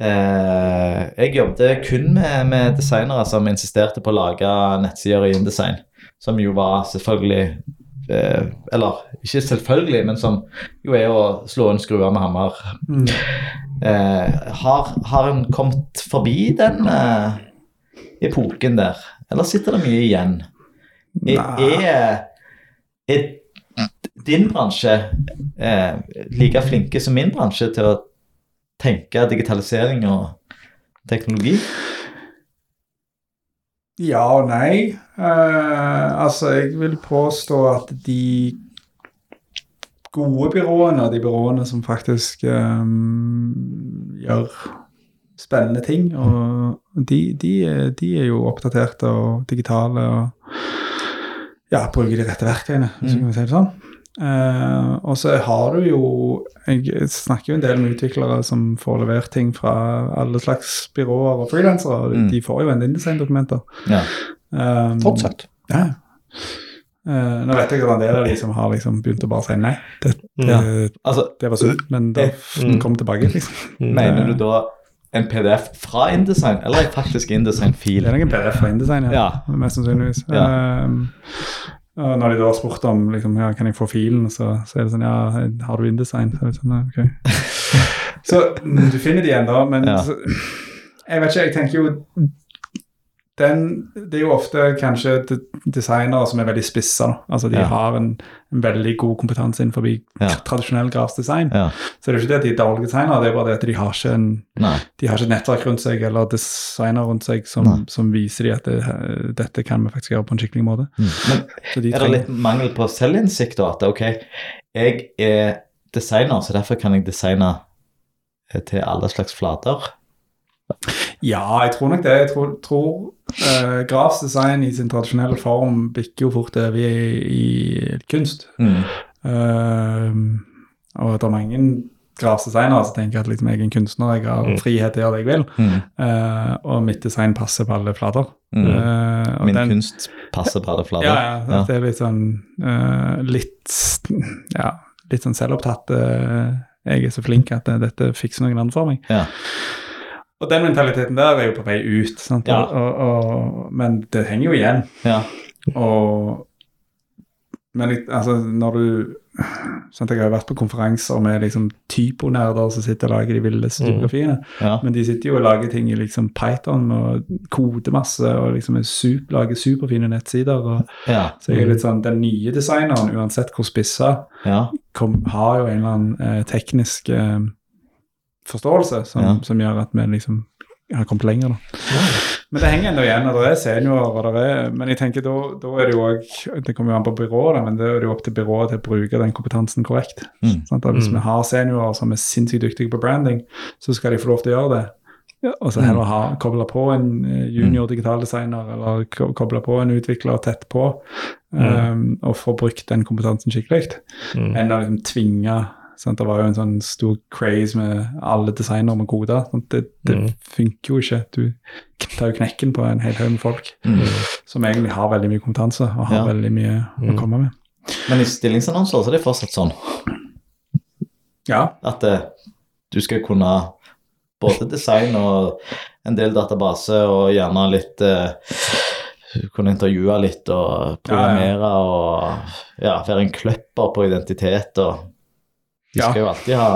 eh, Jeg jobbet kun med, med designere som insisterte på å lage nettsider i InDesign, som jo var selvfølgelig eh, Eller ikke selvfølgelig, men som jo er å slå en skruer med hammer. Mm. Eh, har, har en kommet forbi den eh, epoken der, eller sitter det mye igjen? Er, er, er din bransje eh, like flinke som min bransje til å tenke digitalisering og teknologi? Ja og nei. Eh, altså, jeg vil påstå at de gode byråene, de byråene som faktisk eh, gjør spennende ting. Og de, de, de er jo oppdaterte og digitale og ja, bruker de rette verktøyene, hvis Mm. vi kan si det sånn. Eh, og så har du jo Jeg snakker jo en del med utviklere som får levert ting fra alle slags byråer og frilansere. Mm. De får jo en InDesign-dokumenter. Ja. Um, Fortsatt. Ja. Uh, nå vet jeg at en del av de som har liksom begynt å bare si nei. Det, det, Ja. Altså, det var sunt, men da Mm. kom tilbake. liksom. mener du da en PDF fra InDesign, eller en faktisk InDesign-fil? Det er noen PDF fra InDesign, ja. Ja. Mest sannsynligvis. Ja. Um, og når de da har spurt om liksom, ja, kan jeg få filen, så, så er det sånn ja, har du InDesign? Så sånn, okay. så mm, du finner de da. men Ja. så, jeg vet ikke, jeg tenker jo den, Det er jo ofte kanskje de- designere som er veldig spissa. Altså De Ja. har en, en veldig god kompetanse innenfor Ja. tradisjonell gravsdesign. Ja. Så det er jo ikke det at de er dårlige designere, det er bare det at de har ikke en de har ikke et nettverk rundt seg eller designer rundt seg som, som viser dem at det, dette kan vi faktisk gjøre på en skikkelig måte. Men Så de er det trenger- litt mangel på selvinnsikt da? At ok, jeg er designer, så derfor kan jeg designe eh, til alle slags flater? Ja, jeg tror nok det. Jeg tror, tror eh, Grafs design i sin tradisjonelle form bikker jo fort over i, i kunst. Mm. Uh, og det er mange grafisk designere som tenker at liksom, jeg er en kunstner, jeg har frihet til å gjøre det jeg vil, Mm. Uh, og mitt design passer på alle flater. Mm. Uh, Min den- kunst passer på alle flater. Ja, ja, Ja. det er litt sånn uh, litt ja, litt sånn selvopptatt. jeg er så flink at dette fikser noen andre for meg. Ja. Og den mentaliteten der er jo på vei ut. Sant? Ja. Og, og, men det henger jo igjen. Ja. Og Men altså, når du sant, Jeg har jo vært på konferanser med liksom typonerder som sitter og lager de villeste Mm. Ja. Men de sitter jo og lager ting i liksom Python og kodemasse og liksom super, lager superfine nettsider. og så jeg er litt sånn, Den nye designeren, uansett hvor spissa, ja. har jo en eller annen eh, teknisk eh, forståelse som, Ja. som gjør at vi liksom har kommet lenger. da. Men det henger ennå igjen, og det er seniorer. og det er, Men jeg tenker da, da er det jo òg Det kommer jo an på byrået, men det er jo opp til byrået til å bruke den kompetansen korrekt. Mm. Sant? Hvis Mm. vi har seniorer som er sinnssykt dyktige på branding, så skal de få lov til å gjøre det. Ja, og så Mm. heller ha, koble på en eh, junior digitaldesigner eller ko- koble på en utvikler tett på, um, og få brukt den kompetansen skikkelig, Mm. enn å liksom tvinge sant? Det var jo en sånn stor craze med alle designere med koder. Det, det Mm. funker jo ikke. Du tar jo knekken på en hel haug med folk Mm. som egentlig har veldig mye kompetanse og har Ja. veldig mye å Mm. komme med. Men i stillingsannonser så er det fortsatt sånn Ja, at eh, du skal kunne både design og en del database og gjerne litt eh, Kunne intervjue litt og programmere og ja, være en kløpper på identitet og De Ja. skal jo alltid ha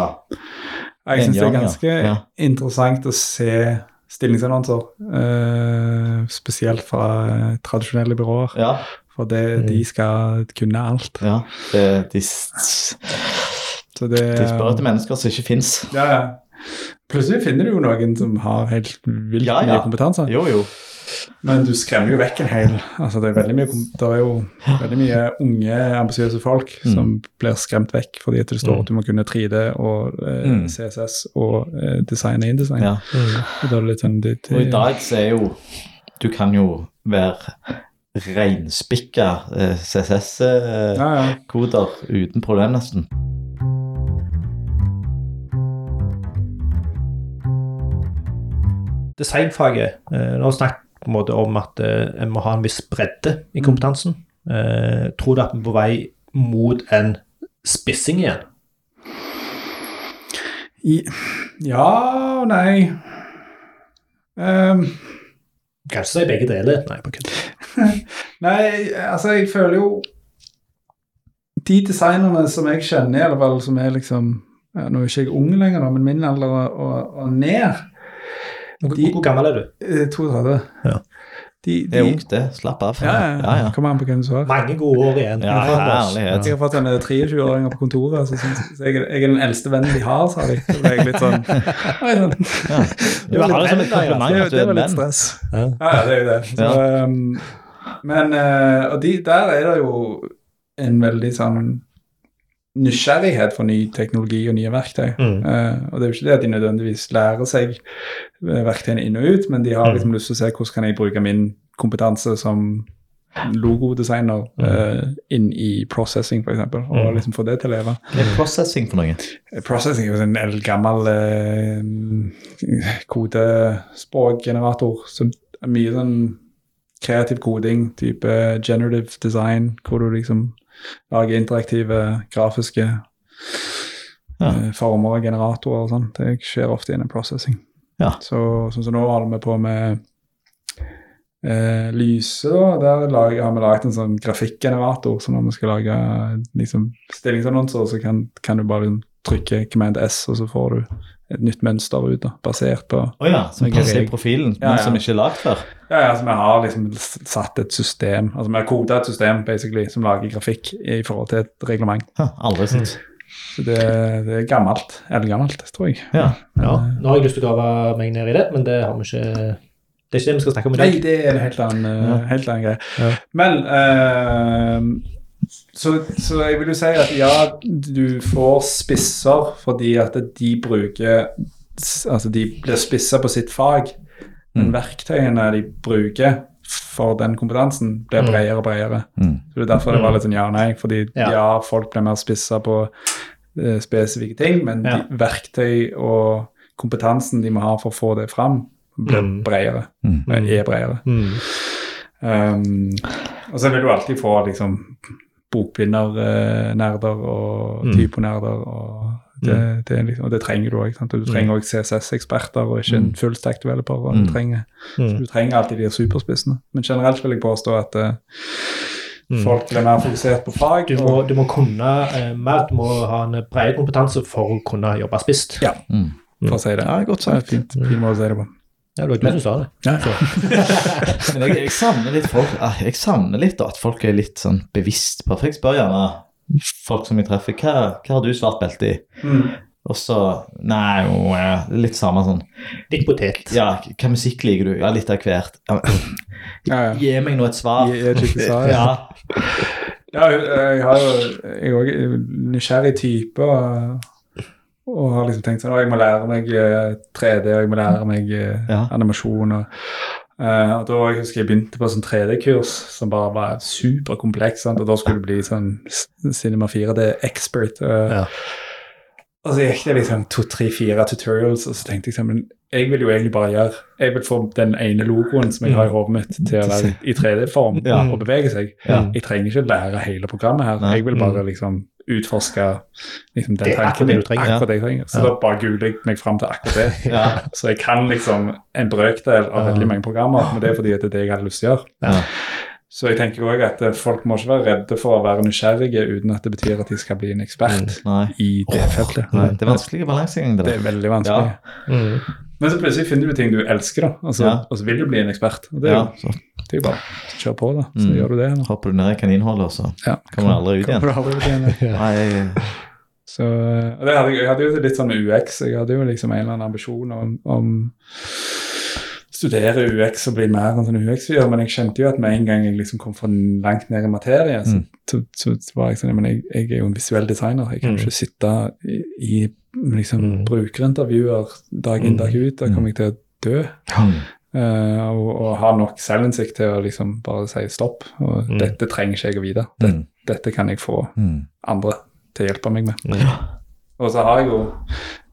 jeg syns det er ganske ja. interessant å se stillingsannonser, eh, spesielt fra eh, tradisjonelle byråer. Ja. For det, Mm. de skal kunne alt. ja det, de, det, de spør etter mennesker som ikke fins. Ja, ja. Plutselig finner du jo noen som har helt vilt Ja, ja. mye kompetanse. Jo, jo. Men du skremmer jo vekk en hel altså Det er veldig mye, det er jo veldig mye unge, ambisiøse folk Mm. som blir skremt vekk fordi at det står Mm. at du må kunne 3D og eh, Mm. CSS og eh, design og InDesign. Ja. Mm. Er det litt sånn det, Og i dag så er jo Du kan jo være reinspikka eh, CSS-koder ja, ja. uten problem, nesten. Designfaget eh, Nå har vi snakket på en måte om at eh, en må ha en viss bredde i kompetansen. Eh, tror du at vi er på vei mot en spissing igjen? I, ja nei. um, Kanskje si begge deler. Nei, på kødd. Nei, altså, jeg føler jo De designerne som jeg kjenner, i hvert fall, som er liksom Nå er ikke jeg ung lenger, da, men min alder og, og, og ned Hvor, De- hvor gammel er du? eh, 32. Ja. De, Det er de, ungt, det. Slapp av. ja, ja, ja. Kommer an på hvem du svarer. Mange gode år igjen. Ja, herlighet. Jeg har fått en 23-åringer på kontoret, så, synes, så jeg, jeg er den eldste vennen de har, sa de. Så ble jeg litt sånn sånn. Ja. Du har det som et kompliment Det, at du det er var litt stress. Ja. Ja, ja, det er jo det. Så, um, men uh, Og de, der er det jo en veldig sånn nysgjerrighet for ny teknologi og nye verktøy. Mm. Uh, og det er jo ikke det at de nødvendigvis lærer seg eh, verktøyene inn og ut, men de har liksom lyst til å se hvordan kan jeg bruke min kompetanse som logodesigner uh, inn i processing, f.eks., og Mm. liksom få det til å leve. Hva er processing for noe? Processing er en eldgammel uh, kodespråkgenerator. er mye sånn kreativ koding, type generative design, hvor du liksom lager interaktive, grafiske Ja. eh, former og generatorer og sånn. Det skjer ofte innen processing. Ja. Så sånn som nå holder vi på med eh, Lyse, da, der lager, har vi laget en sånn grafikkgenerator. Så når vi skal lage liksom, stillingsannonser, så kan, kan du bare liksom, trykke Command S, og så får du et nytt mønster ut, da, basert på oh ja, som passer i profilen, men ja. som ikke er lagd før? Ja, ja, altså vi har liksom satt et system, altså vi har kodet et system basically, som lager grafikk i forhold til et reglement. Ha, aldri sett. Så det, det er gammelt, eldgammelt, tror jeg. Ja. Ja, nå har jeg lyst til å grave meg ned i det, men det har vi ikke Det er ikke det vi skal snakke om i dag. Nei, det er en helt annen, eh, Ja. helt annen greie. Ja. Men eh, så, så jeg vil jo si at ja, du får spisser fordi at de bruker Altså de blir spissa på sitt fag, men Mm. verktøyene de bruker for den kompetansen, blir Mm. bredere og bredere. Mm. Så det er derfor det var litt sånn ja og nei. Fordi ja, Ja. folk blir mer spissa på uh, spesifikke ting, men Ja. de, verktøy og kompetansen de må ha for å få det fram, blir Mm. bredere. Mm. eh, Er bredere. Mm. Um, og så vil du alltid få liksom bokbindernerder og Mm. typonerder. og det, det, er liksom, og det trenger du òg. Du trenger òg CSS-eksperter og ikke en full stack developer. Og Mm. du, trenger, Mm. du trenger alltid de superspissene. Men generelt vil jeg påstå at eh, Mm. folk blir mer fokusert på fag. Du må, du må kunne eh, mer, du må ha en bred kompetanse for å kunne jobbe spisst. Ja. Mm. for å si det. Ja, godt Så sagt. det fint, fin måte å si det på. Ja, det var du som sa det. Ja. Men jeg, jeg savner litt folk ah, Jeg savner litt at folk er litt sånn bevisst på For jeg spør gjerne folk som jeg treffer, hva, hva har du svart belte i? Mm. Og så Nei, jo, ja, litt samme sånn Litt potet. Ja, hva musikk liker du? Ja, litt av hvert. Ja, Ja, ja. Gi meg nå et svar. Jeg ikke sa, ja. Ja. Ja, jeg har jo Jeg er òg nysgjerrig type og, og har liksom tenkt sånn Å, jeg må lære meg eh, 3D, og jeg må lære meg eh, Ja. animasjon. Og, uh, og da jeg husker jeg begynte på sånn 3D-kurs som bare var superkompleks. Og da skulle du bli sånn Cinema 4D-expert. Og, Ja. og så gikk det liksom to, tre, fire tutorials, og så tenkte jeg sånn Men jeg vil jo egentlig bare gjøre Jeg vil få den ene logoen som jeg har i hodet mitt, til å være i 3D-form Ja. og bevege seg. Jeg trenger ikke lære hele programmet her. Jeg vil bare liksom utforske liksom, den Det er tanken det du trenger. Akkurat det jeg trenger. Så Ja. da bare googler jeg meg fram til akkurat det. Ja. Så jeg kan liksom en brøkdel av veldig mange programmer, men det er fordi det er det jeg hadde lyst til å gjøre. Ja. Så jeg tenker også at eh, folk må ikke være redde for å være nysgjerrige uten at det betyr at de skal bli en ekspert mm, i det feltet. Nei. Det er vanskelig balansegang, det Det er veldig vanskelig. Ja. Mm. Men så plutselig finner du ting du elsker, da. Og så, Ja. og så vil du bli en ekspert. Og det er, Ja, jo, det er jo bare å kjøre på, da. Så Mm. gjør du det. Da. hopper du ned i kaninhullet, så Ja. kommer du aldri ut igjen. Kommer du aldri ut igjen. Jeg- Så, og det hadde, jeg hadde jo litt sånn med UX. Jeg hadde jo liksom en eller annen ambisjon om, om studere UX og bli mer en sånn UX-fyr, men jeg kjente jo at med en gang jeg liksom kom for langt ned i materie, så, Mm. så, så, var jeg sånn Men jeg, jeg er jo en visuell designer. Jeg kan Mm. ikke sitte i, i liksom Mm. brukerintervjuer dag inn Mm. dag ut. Da kommer jeg til å dø. Mm. eh, og, og ha nok selvinnsikt til å liksom bare si stopp. Og Mm. dette trenger ikke jeg å vite. Det, Mm. Dette kan jeg få Mm. andre til å hjelpe meg med. Ja. Og så har jeg jo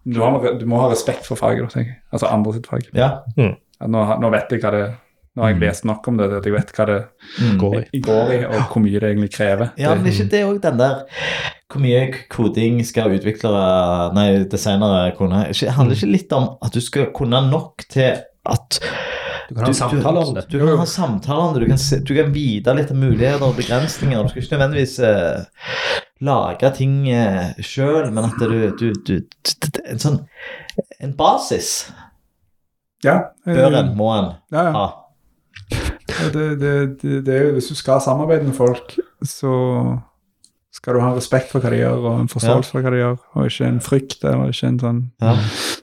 Du, har, du må ha respekt for faget, tenker jeg. Altså andre sitt fag. Ja. At nå, nå vet jeg hva det Nå har jeg Mm. lest nok om det, at jeg vet hva det Mm. Går i. går i, og hvor mye det egentlig krever. Ja, men det, ikke det òg den der Hvor mye koding skal utviklere, nei, designere kunne Handler ikke litt om at du skal kunne nok til at Du kan ha samtaler samtale om det. Du, kan ha samtaler om det, du kan, se, du kan vite litt om muligheter og begrensninger. Du skal ikke nødvendigvis eh, lage ting eh, sjøl, men at du, du, du En sånn En basis ja, jeg, bør en, må en ja, ja. ha. Det, det, det, det er jo, hvis du skal samarbeide med folk, så skal du ha respekt for hva de gjør, og en forståelse for hva de gjør, og ikke en frykt eller ikke en sånn Ja.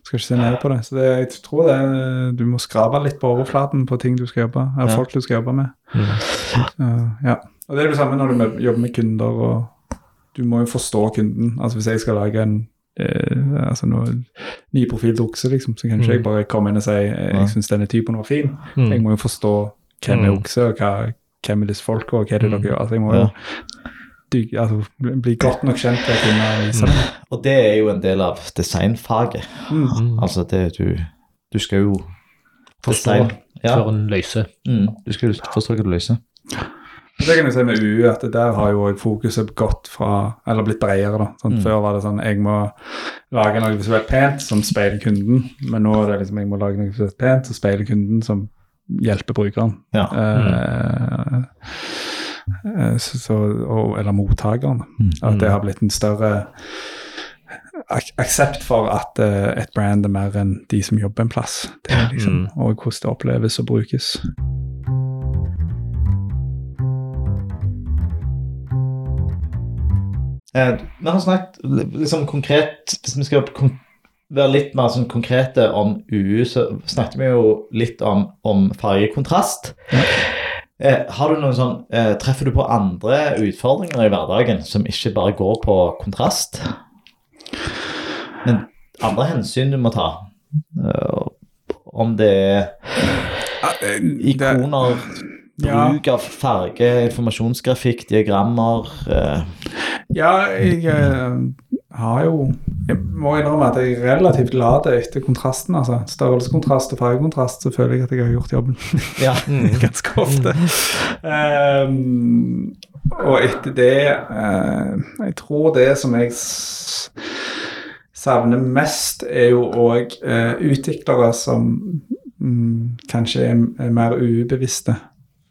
Skal ikke se ned på det. Så det, jeg tror det du må skrape litt på overflaten på ting du skal jobbe eller Ja. folk du skal jobbe med. Ja. Så, ja. Og det er det samme når du med- jobber med kunder og du må jo forstå kunden. Altså Hvis jeg skal lage en eh, altså noe, ny profil til okse, liksom, så kan ikke Mm. jeg bare komme inn og si eh, jeg syns denne typen var fin. Mm. Jeg må jo forstå hvem er Mm. okse, og hva, hvem er disse folka, og hva er det Mm. dere gjør. Altså, jeg må jo dyk, altså, bli, bli godt nok kjent til å kunne vise det. Og det er jo en del av designfaget. Mm. Mm. Altså det du Du skal jo Forstå Ja. før en løser. Mm, du skal jo forstå hva du løser. Det kan jeg si med UU, at det der har jo fokuset gått fra Eller blitt bredere, da. Sånn, Mm. Før var det sånn jeg må lage noe visuelt pent som speiler kunden, men nå er det liksom jeg må lage noe visuelt pent som speiler kunden, som hjelper brukeren. Ja. Uh, så, så, og, eller mottakeren. Mm. At det har blitt en større ak aksept for at uh, et brand er mer enn de som jobber en plass. Det liksom, Mm. Og hvordan det oppleves og brukes. Eh, vi har snakket liksom konkret Hvis vi skal kon være litt mer sånn konkrete om UU, så snakket vi jo litt om, om fargekontrast. Eh, har du noen sånn, eh, Treffer du på andre utfordringer i hverdagen som ikke bare går på kontrast? Men andre hensyn du må ta? Eh, om det er ikoner, Ja. bruk av farge, informasjonsgrafikk, diagrammer eh, Ja, jeg har jo Jeg må innrømme at jeg er relativt lat etter kontrasten. altså Størrelseskontrast og fargekontrast, så føler jeg at jeg har gjort jobben Ja. ganske ofte. Um, og etter det uh, Jeg tror det som jeg savner mest, er jo òg utviklere som um, kanskje er, er mer ubevisste.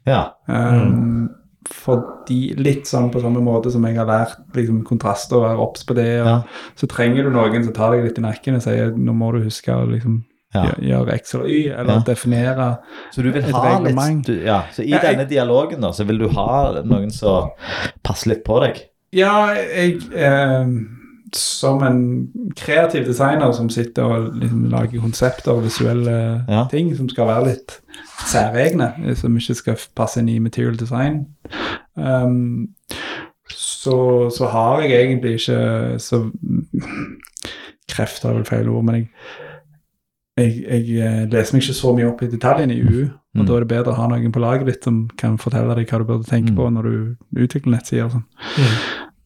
ja. Um, Fordi litt sånn på samme måte som jeg har lært liksom, kontrast og være obs på det, og, Ja. så trenger du noen som tar deg litt i nakken og sier nå må du huske å liksom, Ja. gjøre, X eller Y, eller Ja. definere Så du vil Et ha reglement. litt du, ja, Så i Ja, jeg- denne dialogen da, så vil du ha noen som passer litt på deg? Ja, jeg eh, Som en kreativ designer som sitter og liksom, lager konsepter og visuelle Ja. ting som skal være litt særegne, som ikke skal passe inn i material design, um, så, så har jeg egentlig ikke så Kreft er vel feil ord, men jeg, jeg, jeg eh, leser meg ikke så mye opp i detaljene i UU. Og Mm. da er det bedre å ha noen på laget ditt som kan fortelle deg hva du burde tenke Mm. på når du utvikler nettsider og sånn. Mm.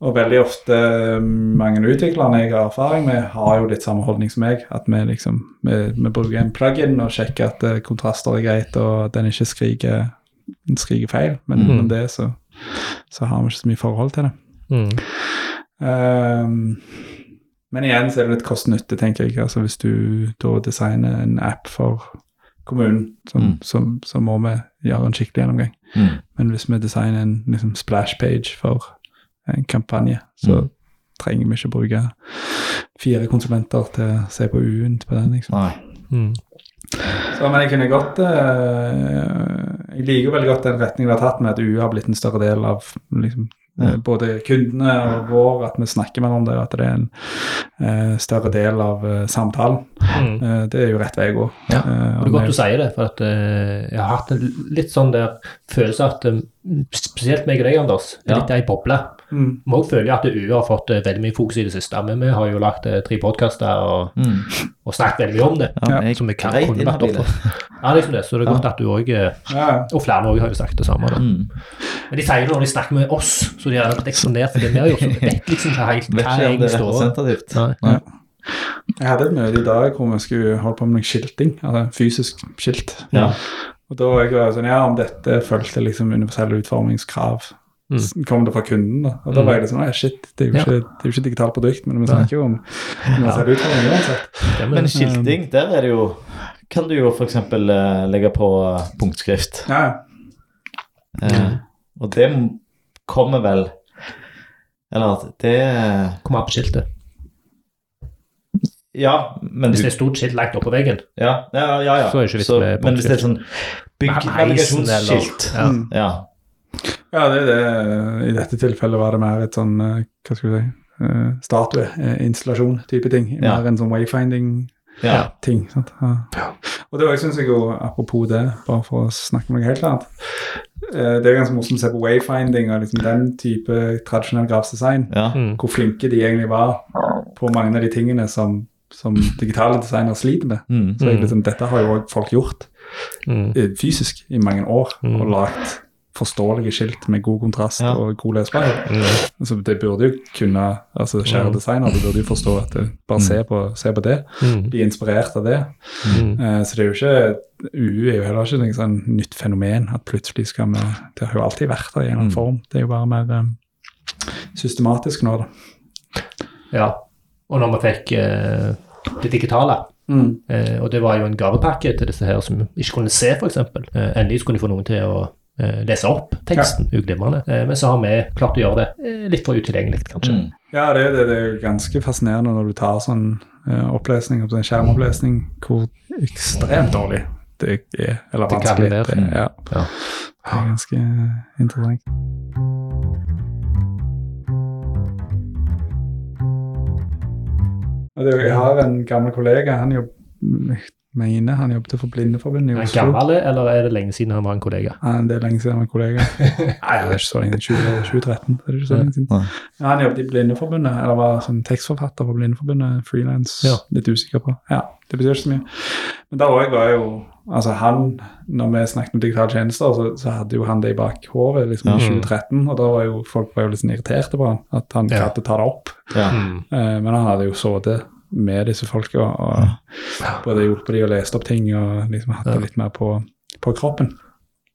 Og veldig ofte mm, mange utviklerne jeg har erfaring med, har jo litt samme holdning som meg. At vi liksom vi, vi bruker en plug-in og sjekker at eh, kontraster er greit, og at den ikke skriker, den skriker feil. Men mm. uten det så, så har vi ikke så mye forhold til det. Mm. Um, men igjen så er det litt kost-nytte, tenker jeg. Altså Hvis du da designer en app for kommunen, så, Mm. så, så må vi gjøre en skikkelig gjennomgang. Mm. Men hvis vi designer en liksom, splash page for en kampanje, så Mm. trenger vi ikke bruke fire konsulenter til å se på U-en på den. liksom. Nei. Mm. Så, men jeg kunne godt eh, Jeg liker veldig godt den retningen vi har tatt med at U har blitt en større del av liksom, Ja. eh, både kundene og vår, at vi snakker med hverandre, at det er en eh, større del av eh, samtalen. Mm. Eh, det er jo rett vei å gå. Ja, Eh, Og det er godt du sier det, for at eh, jeg har hatt en litt sånn der følelse at spesielt meg og deg, Anders, er Ja. litt ei boble. Mm, Vi òg føler jo at UiO har fått eh, veldig mye fokus i det siste. Men vi har jo lagt eh, tre podkaster og, Mm. og snakket veldig mye om det. Ja, jeg Som vi kan kunne vært oppe. Ja, liksom det. Så det er Ja. godt at du òg ja, ja. Og flere òg har jo sagt det samme. da. Mm. Men de sier jo når de snakker med oss, så de har eksponert for det vi har gjort, så vi vet liksom hva, helt, hva jeg egentlig står. Nei. Nei. Jeg hadde et møte i dag hvor vi skulle holde på med noe skilting, altså fysisk skilt. Ja. Og da var jeg sånn, ja, om dette fulgte liksom universelle utformingskrav, Mm. kom det fra kunden da. Og da var jeg liksom sånn, «Nei, shit, det er jo Ja. ikke, det er jo ikke digital produkt, men vi snakker jo om universelle utforming ut for uansett. Men skilting, der er det jo Kan du jo f.eks. Uh, legge på eh, punktskrift. Ja, Uh, og det kommer vel Eller at det Kommer opp på skiltet. Ja, men Hvis du det er stort skilt lagt oppå veggen, Ja, ja, ja. ja. Så er det ikke vits med men hvis det er sånn Med byggenavigasjonsskilt Ja. Mm. Ja. Ja det er det. I dette tilfellet var det mer et sånn, eh, hva skal vi si, eh, statue, eh, ting. Ja. Mer en sånn wayfinding ja. Ja. Og det syns jeg jo, apropos det, bare for å snakke om noe helt annet eh, Det er ganske morsomt å se på wayfinding og liksom den type tradisjonell grafsdesign. Ja. Mm. Hvor flinke de egentlig var på mange av de tingene som, som digitale designere sliter med. Mm. Så jeg, liksom, dette har jo òg folk gjort Mm. fysisk i mange år, Mm. og lagd forståelige skilt med god kontrast Ja. og god lesbarhet. Mm. Så det burde jo kunne altså Kjære Mm. designer, du burde jo forstå at det, bare se, på, se på det, Mm. bli inspirert av det. Mm. Eh, så det er jo ikke UU er jo heller ikke et sånn nytt fenomen at plutselig skal vi Det har jo alltid vært der i en eller annen Mm. form. Det er jo bare mer um, systematisk nå, da. Ja. Og når vi fikk uh, det digitale, eh, og det var jo en gavepakke til disse her som ikke kunne se, f.eks. Eh, endelig skulle de få noen til å lese opp teksten. Ja. Uglimrende. Eh, men så har vi klart å gjøre det eh, litt for utilgjengelig, kanskje. Mm. Ja, det, det, det er ganske fascinerende når du tar sånn eh, opplesning, sånn en skjermopplesning, hvor ekstremt dårlig det er. Eller vanskelig. Det, Det, ja. Ja. det er ganske eh, interessant. Er jeg har en gammel kollega, han jobb, jeg mener han jobbet for Blindeforbundet i Er han Oslo. gammel, eller er det lenge siden han var en kollega? Ja, det er lenge siden han var en kollega. Nei, det er ikke så lenge siden. 20, 2013. Det er ikke så lenge siden. Ja, han jobbet i Blindeforbundet, eller var som tekstforfatter for Blindeforbundet, frilans. Ja. Litt usikker på. Ja, det betyr ikke så mye. Men da òg var jo Altså han, når vi snakket om digitale tjenester, så, så hadde jo han det i bakhodet liksom, Ja. i 2013. Og da var jo folk var jo litt sånn irriterte på han, at han ja. klarte å ta det opp. Ja. Mm. Eh, men han hadde jo sittet med disse folka og både hjulpet de og lest opp ting og liksom hatt det litt mer på, på kroppen.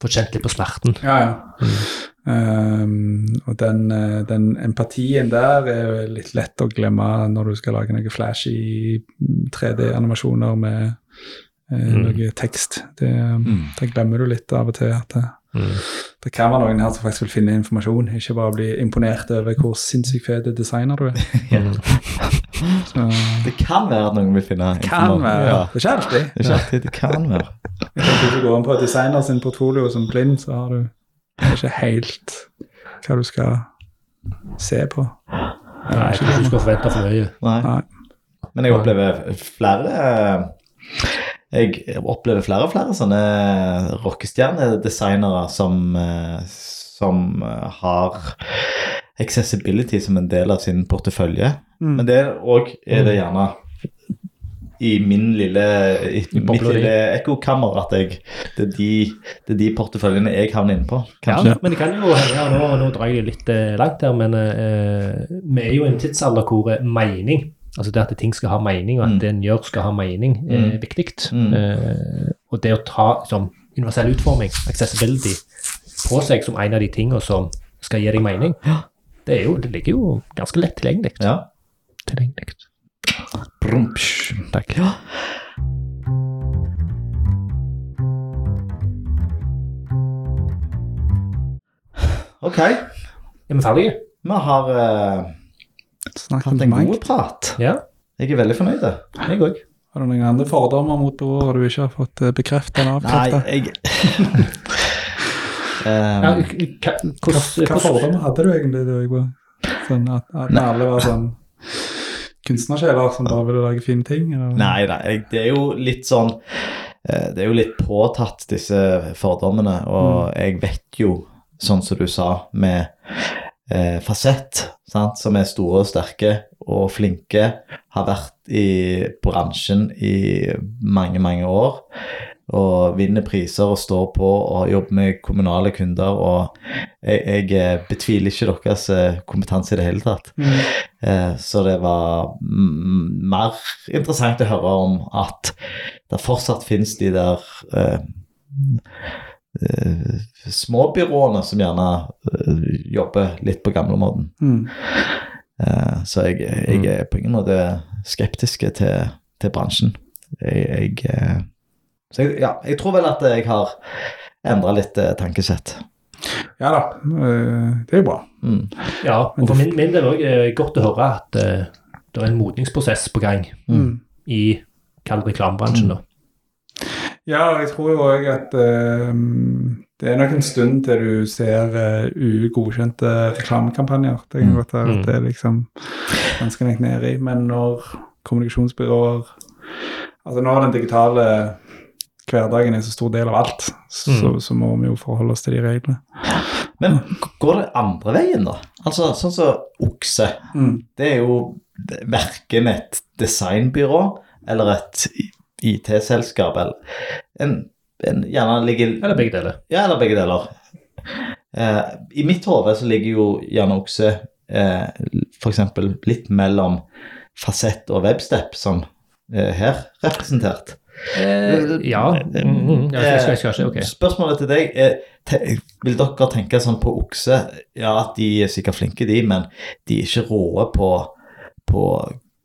Få kjent litt på smerten. Ja, ja. Um, og den, eh, den empatien der er litt lett å glemme når du skal lage noe flashy 3D-animasjoner med eh, Mm. noe tekst. Det, Mm. Da glemmer du litt av og til. at det, Mm. det kan være noen her som faktisk vil finne informasjon, ikke bare bli imponert over hvor sinnssykt fet designer du er. Mm. Så, Det kan være at noen vil finne kan informasjon. være. Ja. Det er ikke alltid. Det er ikke alltid det kan være. Hvis du går inn på designer sin portfolio som blind, så har du ikke helt hva du skal se på. Nei, jeg tror ikke du skal forvente for mye. Nei. Nei. Men jeg opplever flere Jeg opplever flere og flere sånne rockestjernedesignere som, eh, som eh, har accessibility som en del av sin portefølje. Mm. Men det òg er det gjerne i min lille, i mitt lille ekkokammer at jeg, det, er de, det er de porteføljene jeg havner inne på. Ja, Kanskje. men det kan jo ja, nå, nå drar jeg litt eh, langt her, men eh, vi er jo i en tidsalder hvor mening, altså det at ting skal ha mening, og at Mm. det en gjør skal ha mening, er Mm. viktig. Mm. Uh, og det å ta som universell utforming, accessibility, på seg som en av de tingene som skal gi deg mening, det, jo, det ligger jo ganske lett tilgjengelig. Ja. tilgjengelig. Brumpsj. Takk. Ja. Ok, Er vi ferdige? vi har eh, Snakk om hatt en god prat. Ja, Jeg er veldig fornøyd. jeg òg. Har du noen andre fordommer mot broer du ikke har fått eh, bekreftet eller Nei, avkreftet? jeg Ja, um, hva- Hva, hva fordommer hadde du egentlig Du, jeg var sånn at, at Nei. alle var sånn kunstnersjeler som bare ville lage fine ting? Eller? Nei, nei, det er jo litt sånn eh, Det er jo litt påtatt, disse fordommene, og jeg vet jo, sånn som du sa, med eh, Fasett, sant, som er store og sterke og flinke, har vært i bransjen i mange, mange år. Og vinner priser og står på og jobber med kommunale kunder. Og jeg, jeg eh, betviler ikke deres eh, kompetanse i det hele tatt. Mm. Eh, Så det var mer interessant å høre om at det fortsatt finnes de der eh, småbyråene som gjerne eh, jobber litt på gamlemåten. Mm. Eh, så jeg, jeg er på ingen måte skeptisk til, til bransjen. Jeg, jeg, eh, så jeg, ja, jeg tror vel at jeg har endra litt eh, tankesett. Ja da, eh, det er jo bra. Mm. Ja, og for min, min del òg er det godt å høre at eh, det er en modningsprosess på gang Mm. i kall reklamebransjen. da. Ja, og jeg tror jo òg at uh, det er nok en stund til du ser uh, ugodkjente reklamekampanjer. Det kan Mm. godt være Mm. at det er liksom ganske langt nede i. Men når kommunikasjonsbyråer Altså nå har den digitale hverdagen er så stor del av alt, så, så må vi jo forholde oss til de reglene. Men går det andre veien, da? Altså sånn som okse. Mm. Det er jo verken et designbyrå eller et IT-selskap eller en, en gjerne ligger Eller begge deler. Ja, eller begge deler. Eh, I mitt hode så ligger jo gjerne okse eh, f.eks. litt mellom fasett og webstep, som er her representert. Eh, ja. Mm, mm, ja, skal, skal, skal okay. Spørsmålet til deg er te, Vil dere tenke sånn på okse? Ja, at de er sikkert flinke, de, men de er ikke råe på, på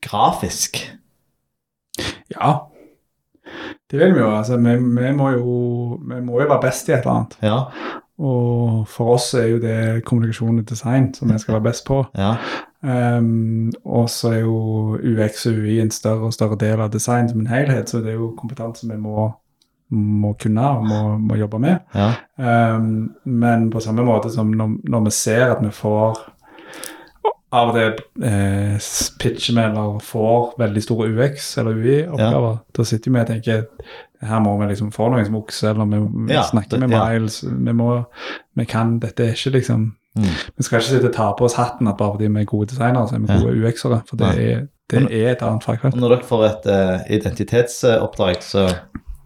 grafisk. Ja. Det vil vi jo. altså Vi, vi, må jo vi må jo være best i et eller annet. Ja, Og for oss er jo det kommunikasjon og design som vi skal være best på. ja, Um, og så er jo UX og UI en større og større del av design som en helhet, så det er jo kompetanse vi må, må kunne og må, må jobbe med. ja. Um, men på samme måte som når, når vi ser at vi får av og til eh, pitcher vi eller får veldig store UX- eller UI-oppgaver, da sitter vi og tenker her må vi liksom få noen som okse, eller vi, vi Ja, snakker det- med ja. Miles. Vi, må, vi kan Dette er ikke liksom Mm. Vi skal ikke sitte og ta på oss hatten at bare fordi vi er gode designere, så er vi Ja. gode UX-ere. For det er, det er et annet fagfelt. Når dere får et uh, identitetsoppdrag, så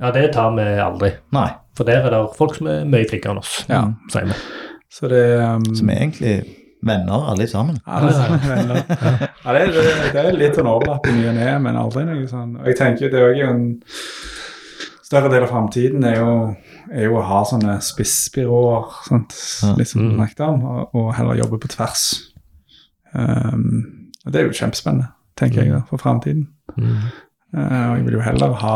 Ja, det tar vi aldri. Nei. For der er det folk som er mye flinkere enn oss, Ja. sier vi. Så det um, Som er egentlig venner, alle sammen. Alle sammen venner. ja, det, er- det, er- det er litt sånn overlapp i ny og ne, men aldri noe sånn. Og jeg tenker det er jo en større del av framtiden er jo, er jo å ha sånne spissbyråer, sant? Litt som du Mm. snakket om, og, og heller jobbe på tvers. Um, og det er jo kjempespennende, tenker jeg, da, for framtiden. Mm. Eh, og jeg vil jo heller ha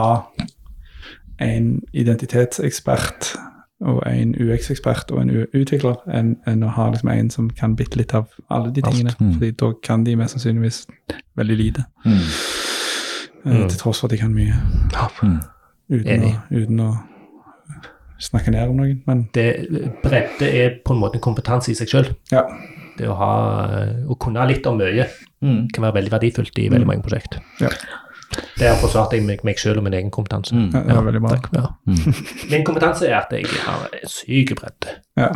en identitetsekspert og en UX-ekspert og en utvikler enn en å ha liksom en som kan bitte litt av alle de tingene. Mm. fordi da kan de mest sannsynligvis veldig lite. Mm. eh, Mm. Til tross for at de kan mye Mm. uten, å, uten å snakke ned om noen. Men Det, bredde er på en måte en kompetanse i seg sjøl. ja. Det å, ha, å kunne litt om mye Mm. kan være veldig verdifullt i veldig mange prosjekt. Ja. Der forsvarte jeg meg, meg sjøl og min egen kompetanse. Mm. ja, det var veldig bra. Takk. Ja. Mm. Min kompetanse er at jeg har syk bredde. Ja.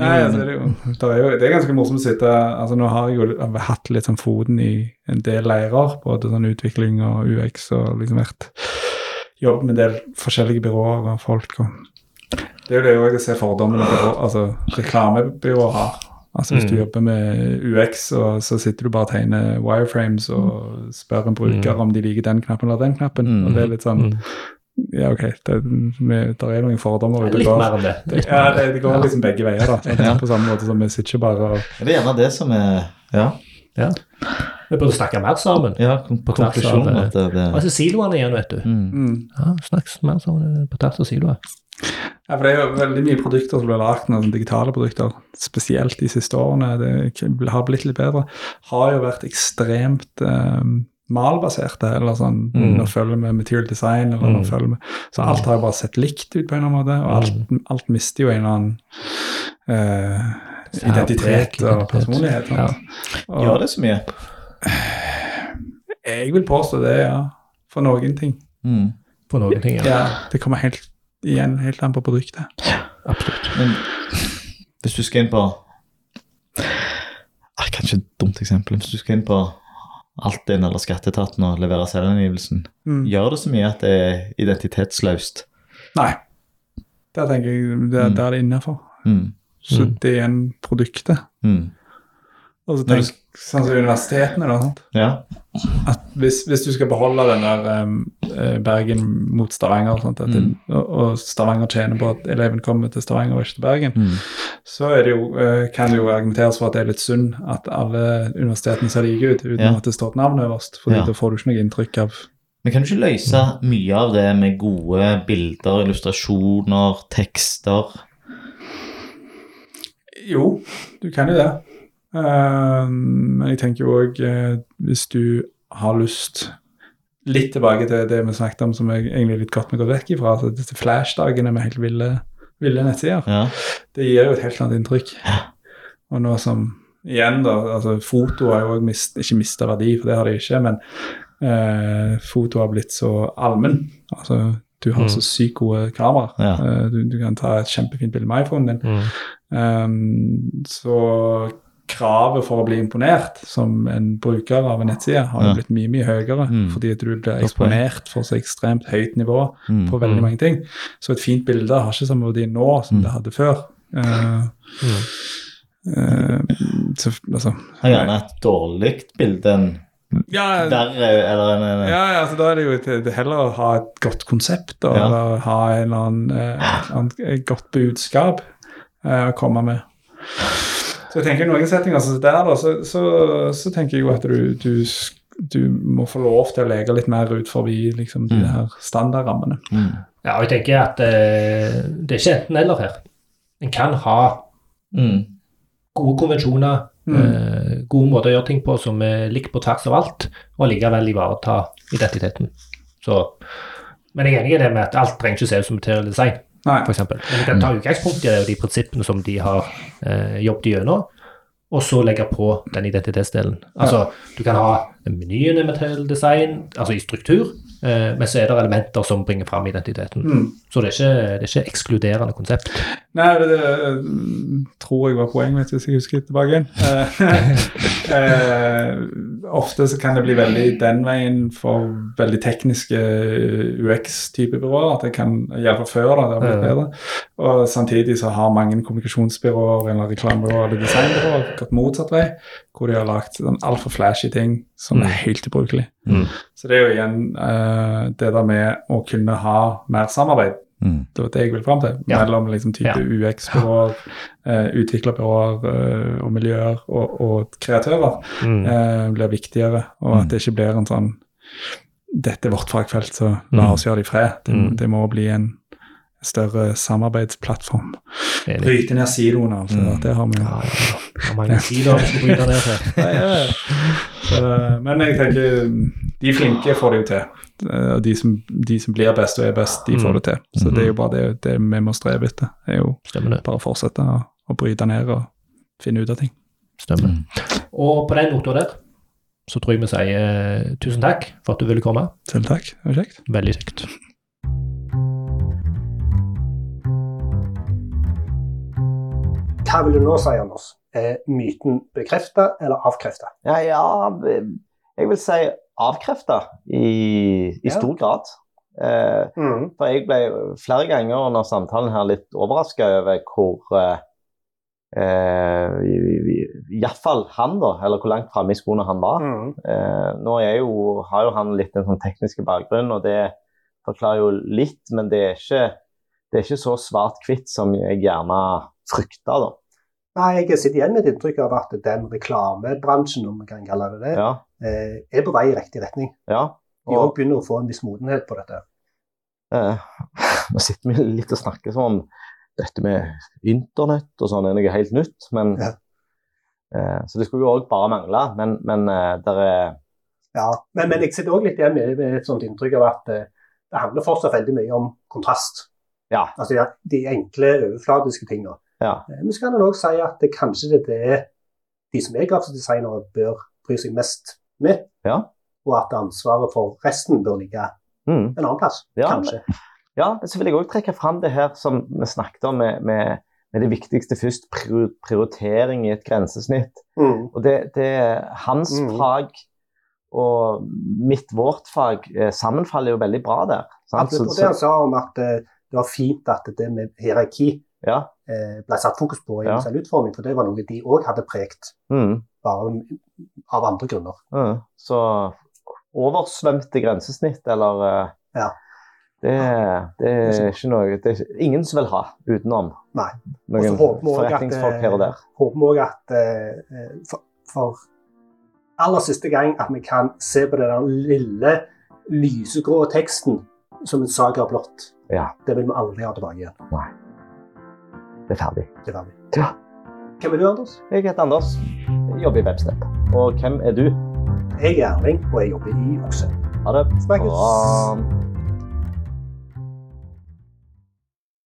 Nei, altså, det, er jo, det, er jo, det er ganske morsomt å sitte altså Nå har jeg jo hatt litt sånn foten i en del leirer, både sånn utvikling og UX, og liksom vært jobbet med en del forskjellige byråer og folk. Og det er jo det jeg ser fordommene byrå, altså reklamebyråer har. Altså Hvis du Mm. jobber med UX, og så sitter du bare og tegner wireframes og spør en bruker Mm. om de liker den knappen eller den knappen. Mm. Og det er litt sånn Mm. Ja, OK, det, det er noen fordommer ute og går. mer enn det. Det, ja, det, det går liksom begge veier, da. Ja. På samme måte som vi sitter ikke bare og Det er gjerne det som er Ja, Ja. Vi burde snakke mer sammen. ja På tvers av, konklusjonen det, det Altså siloene igjen, vet du. mm. Ja, Snakk mer sammen på tvers av siloer. Ja, for det er jo veldig mye produkter som blir lagd nå, sånn digitale produkter, spesielt de siste årene. Det har blitt litt bedre. Har jo vært ekstremt eh, malbaserte, eller sånn Mm. Nå følger vi material design, eller nå Mm. følger vi Så alt har jo bare sett likt ut på en eller annen måte, og alt, alt mister jo en eller annen eh, identitet og personlighet. Ja. Og Gjør det så mye? jeg vil påstå det, ja. For noen ting. Mm. På noen ting, ja. Ja, det kommer helt igjen helt an på produktet. Ja, Absolutt. Men hvis du skal inn på ah, Kanskje et dumt eksempel. Hvis du skal inn på Altinn eller Skatteetaten og levere selvangivelsen, Mm. gjør det så mye at det er identitetsløst? Nei. Der tenker jeg der, Mm. der er det innafor. Mm. Så Mm. det er igjen produktet. Mm. Og så tenk sånn som universitetene, da. Sant? Ja. At hvis, hvis du skal beholde den der um, Bergen mot Stavanger, sant? At Mm. og, Stavanger tjener på at eleven kommer til Stavanger og ikke til Bergen, Mm. så det jo, eh, kan det jo argumenteres for at det er litt synd at alle universitetene ser like ut, uten Ja. at det står et navn øverst. fordi Ja. da får du ikke noe inntrykk av Men kan ikke løse mye av det med gode bilder, illustrasjoner, tekster? Jo, du kan jo det. Eh, men jeg tenker jo òg hvis du har lyst Litt tilbake til det vi snakket om som jeg egentlig er litt godt vi går vekk ifra. Altså disse flashdagene med helt ville, ville nettsider. Ja. Det gir jo et helt annet inntrykk. Og nå som Igjen, da. altså Foto har jo mist, ikke mista verdi, for det har de ikke, men eh, foto har blitt så allmenn. Altså, du har Mm. så sykt gode kameraer. Ja. Eh, du, du kan ta et kjempefint bilde med iPhonen din. Mm. Um, så kravet for å bli imponert som en bruker av en nettside har jo Ja. blitt mye mye høyere, Mm. fordi at du blir eksponert for så ekstremt høyt nivå Mm. på veldig Mm. mange ting. Så et fint bilde har ikke samme verdi nå som Mm. det hadde før. Uh, eh, så, altså, Har gjerne et dårlig bilde enn ja, verre, eller en ja, ja, altså da er det jo er heller å ha et godt konsept da, Ja. eller ha en eller annen, eh, et godt budskap eh, å komme med. Så jeg tenker i noen settinger som der da, så, så, så tenker jeg jo at du, du, du må få lov til å leke litt mer ut forbi liksom, de Mm. her standardrammene. mm. Ja, og jeg tenker at eh, det er ikke enten-eller her. En kan ha Mm. gode konvensjoner, Mm. eh, gode måter å gjøre ting på som er likt på tvers av alt, og likevel ivareta identiteten. Så, men jeg er enig i det med at alt trenger ikke se ut som materiell design. f.eks. Men vi kan ta utgangspunkt i det, de prinsippene som de har eh, jobbet gjennom, og så legge på den identitetsdelen. Altså, du kan ha menyen i material design, altså i struktur, eh, men så er det elementer som bringer fram identiteten. Mm. Så det er ikke, det er ikke ekskluderende konsept. Nei, det, det eh, tror jeg var poenget mitt, hvis jeg husker tilbake igjen. Eh, eh, ofte så kan det bli veldig den veien for veldig tekniske UX-type byråer. at det kan, Iallfall før, da, det har blitt bedre. Og samtidig så har mange kommunikasjonsbyråer eller reklamebyråer eller designbyråer gått motsatt vei, hvor de har lagt sånn altfor flashy ting som Mm. er helt ubrukelig. Mm. Så det er jo igjen uh, det der med å kunne ha mer samarbeid Mm. det var det jeg ville fram til. Ja. Mellom liksom type Ja. UX-byråer, uh, utviklerbyråer uh, og miljøer og, og kreatører Mm. blir viktigere. Og Mm. at det ikke blir en sånn Dette er vårt fagfelt, så la Mm. oss gjøre det i fred. Det, Mm. det må bli en større samarbeidsplattform. Bryte ned siloene, altså. Mm. Det har vi jo. Ja, ja. ja. mange siloer vi skal bryte ned til. Ja, ja, ja. Men jeg tenker de flinke får det jo til. Og de som, de som blir best og er best, de får Mm. det til. Så det er jo bare det, det vi må strebe etter. Det er jo Stemmer å bare fortsette å, å bryte ned og finne ut av ting. Stemmer. Mm. Og på den nota der så tror jeg vi sier eh, tusen takk for at du ville komme. Selv takk. Det var kjekt. Veldig kjekt. Hva vil du nå si, Anders? Er myten bekrefta eller avkrefta? Ja, ja, jeg vil si avkrefta i, i Ja. stor grad. Eh, for jeg ble flere ganger under samtalen her litt overraska over hvor eh, eh, Iallfall han, da, eller hvor langt framme i skoene han var. Mm. Eh, nå jo, har jo han litt en sånn teknisk bakgrunn, og det forklarer jo litt, men det er ikke, det er ikke så svart-hvitt som jeg gjerne frykta, da. Nei, Jeg sitter igjen med et inntrykk av at den reklamebransjen om vi kan kalle det det, Ja, eh, er på vei i riktig retning. ja. De òg begynner å få en viss modenhet på dette. Eh, nå sitter vi litt og snakker sånn dette med internett og sånn er noe helt nytt. Men, Ja. eh, så det skulle jo òg bare mangle. Men, men eh, der er Ja, men, men jeg sitter òg litt igjen med, med et sånt inntrykk av at eh, det handler fortsatt veldig mye om kontrast. Ja. Altså de, de enkle, overfladiske tingene. Ja. Eh, Men så kan en òg si at det kanskje det er de som er grafiske designere, bør bry seg mest med. Ja. Og at ansvaret for resten bør ligge mm, en annen plass. Ja, kanskje. Ja, så vil jeg òg trekke fram det her som vi snakket om med, med, med det viktigste først, prioritering i et grensesnitt. Mm. Og det, det hans Mm. fag og mitt, vårt fag, eh, sammenfaller jo veldig bra der. sant? Absolutt. Og det han sa om at eh, det var fint at det med hierarki ja, eh, ble satt fokus på i Ja. universell utforming, for det var noe de òg hadde pregt, mm, bare av andre grunner. mm. Så oversvømte grensesnitt, eller eh, Ja. Det, det er ikke noe Det er ingen som vil ha utenom Nei. Noen forretningsfolk her og der. håper vi også at eh, eh, for, for aller siste gang at vi kan se på den lille lysegrå teksten som en saga blått. Ja. Det vil vi aldri ha tilbake igjen. Det er ferdig. Det var vi. Ja. Hvem er du, Anders? Jeg heter Anders, jeg jobber i Webstep. Og hvem er du? Jeg er Erling, og jeg jobber i Okse. Ha det. Snakkes. Bra.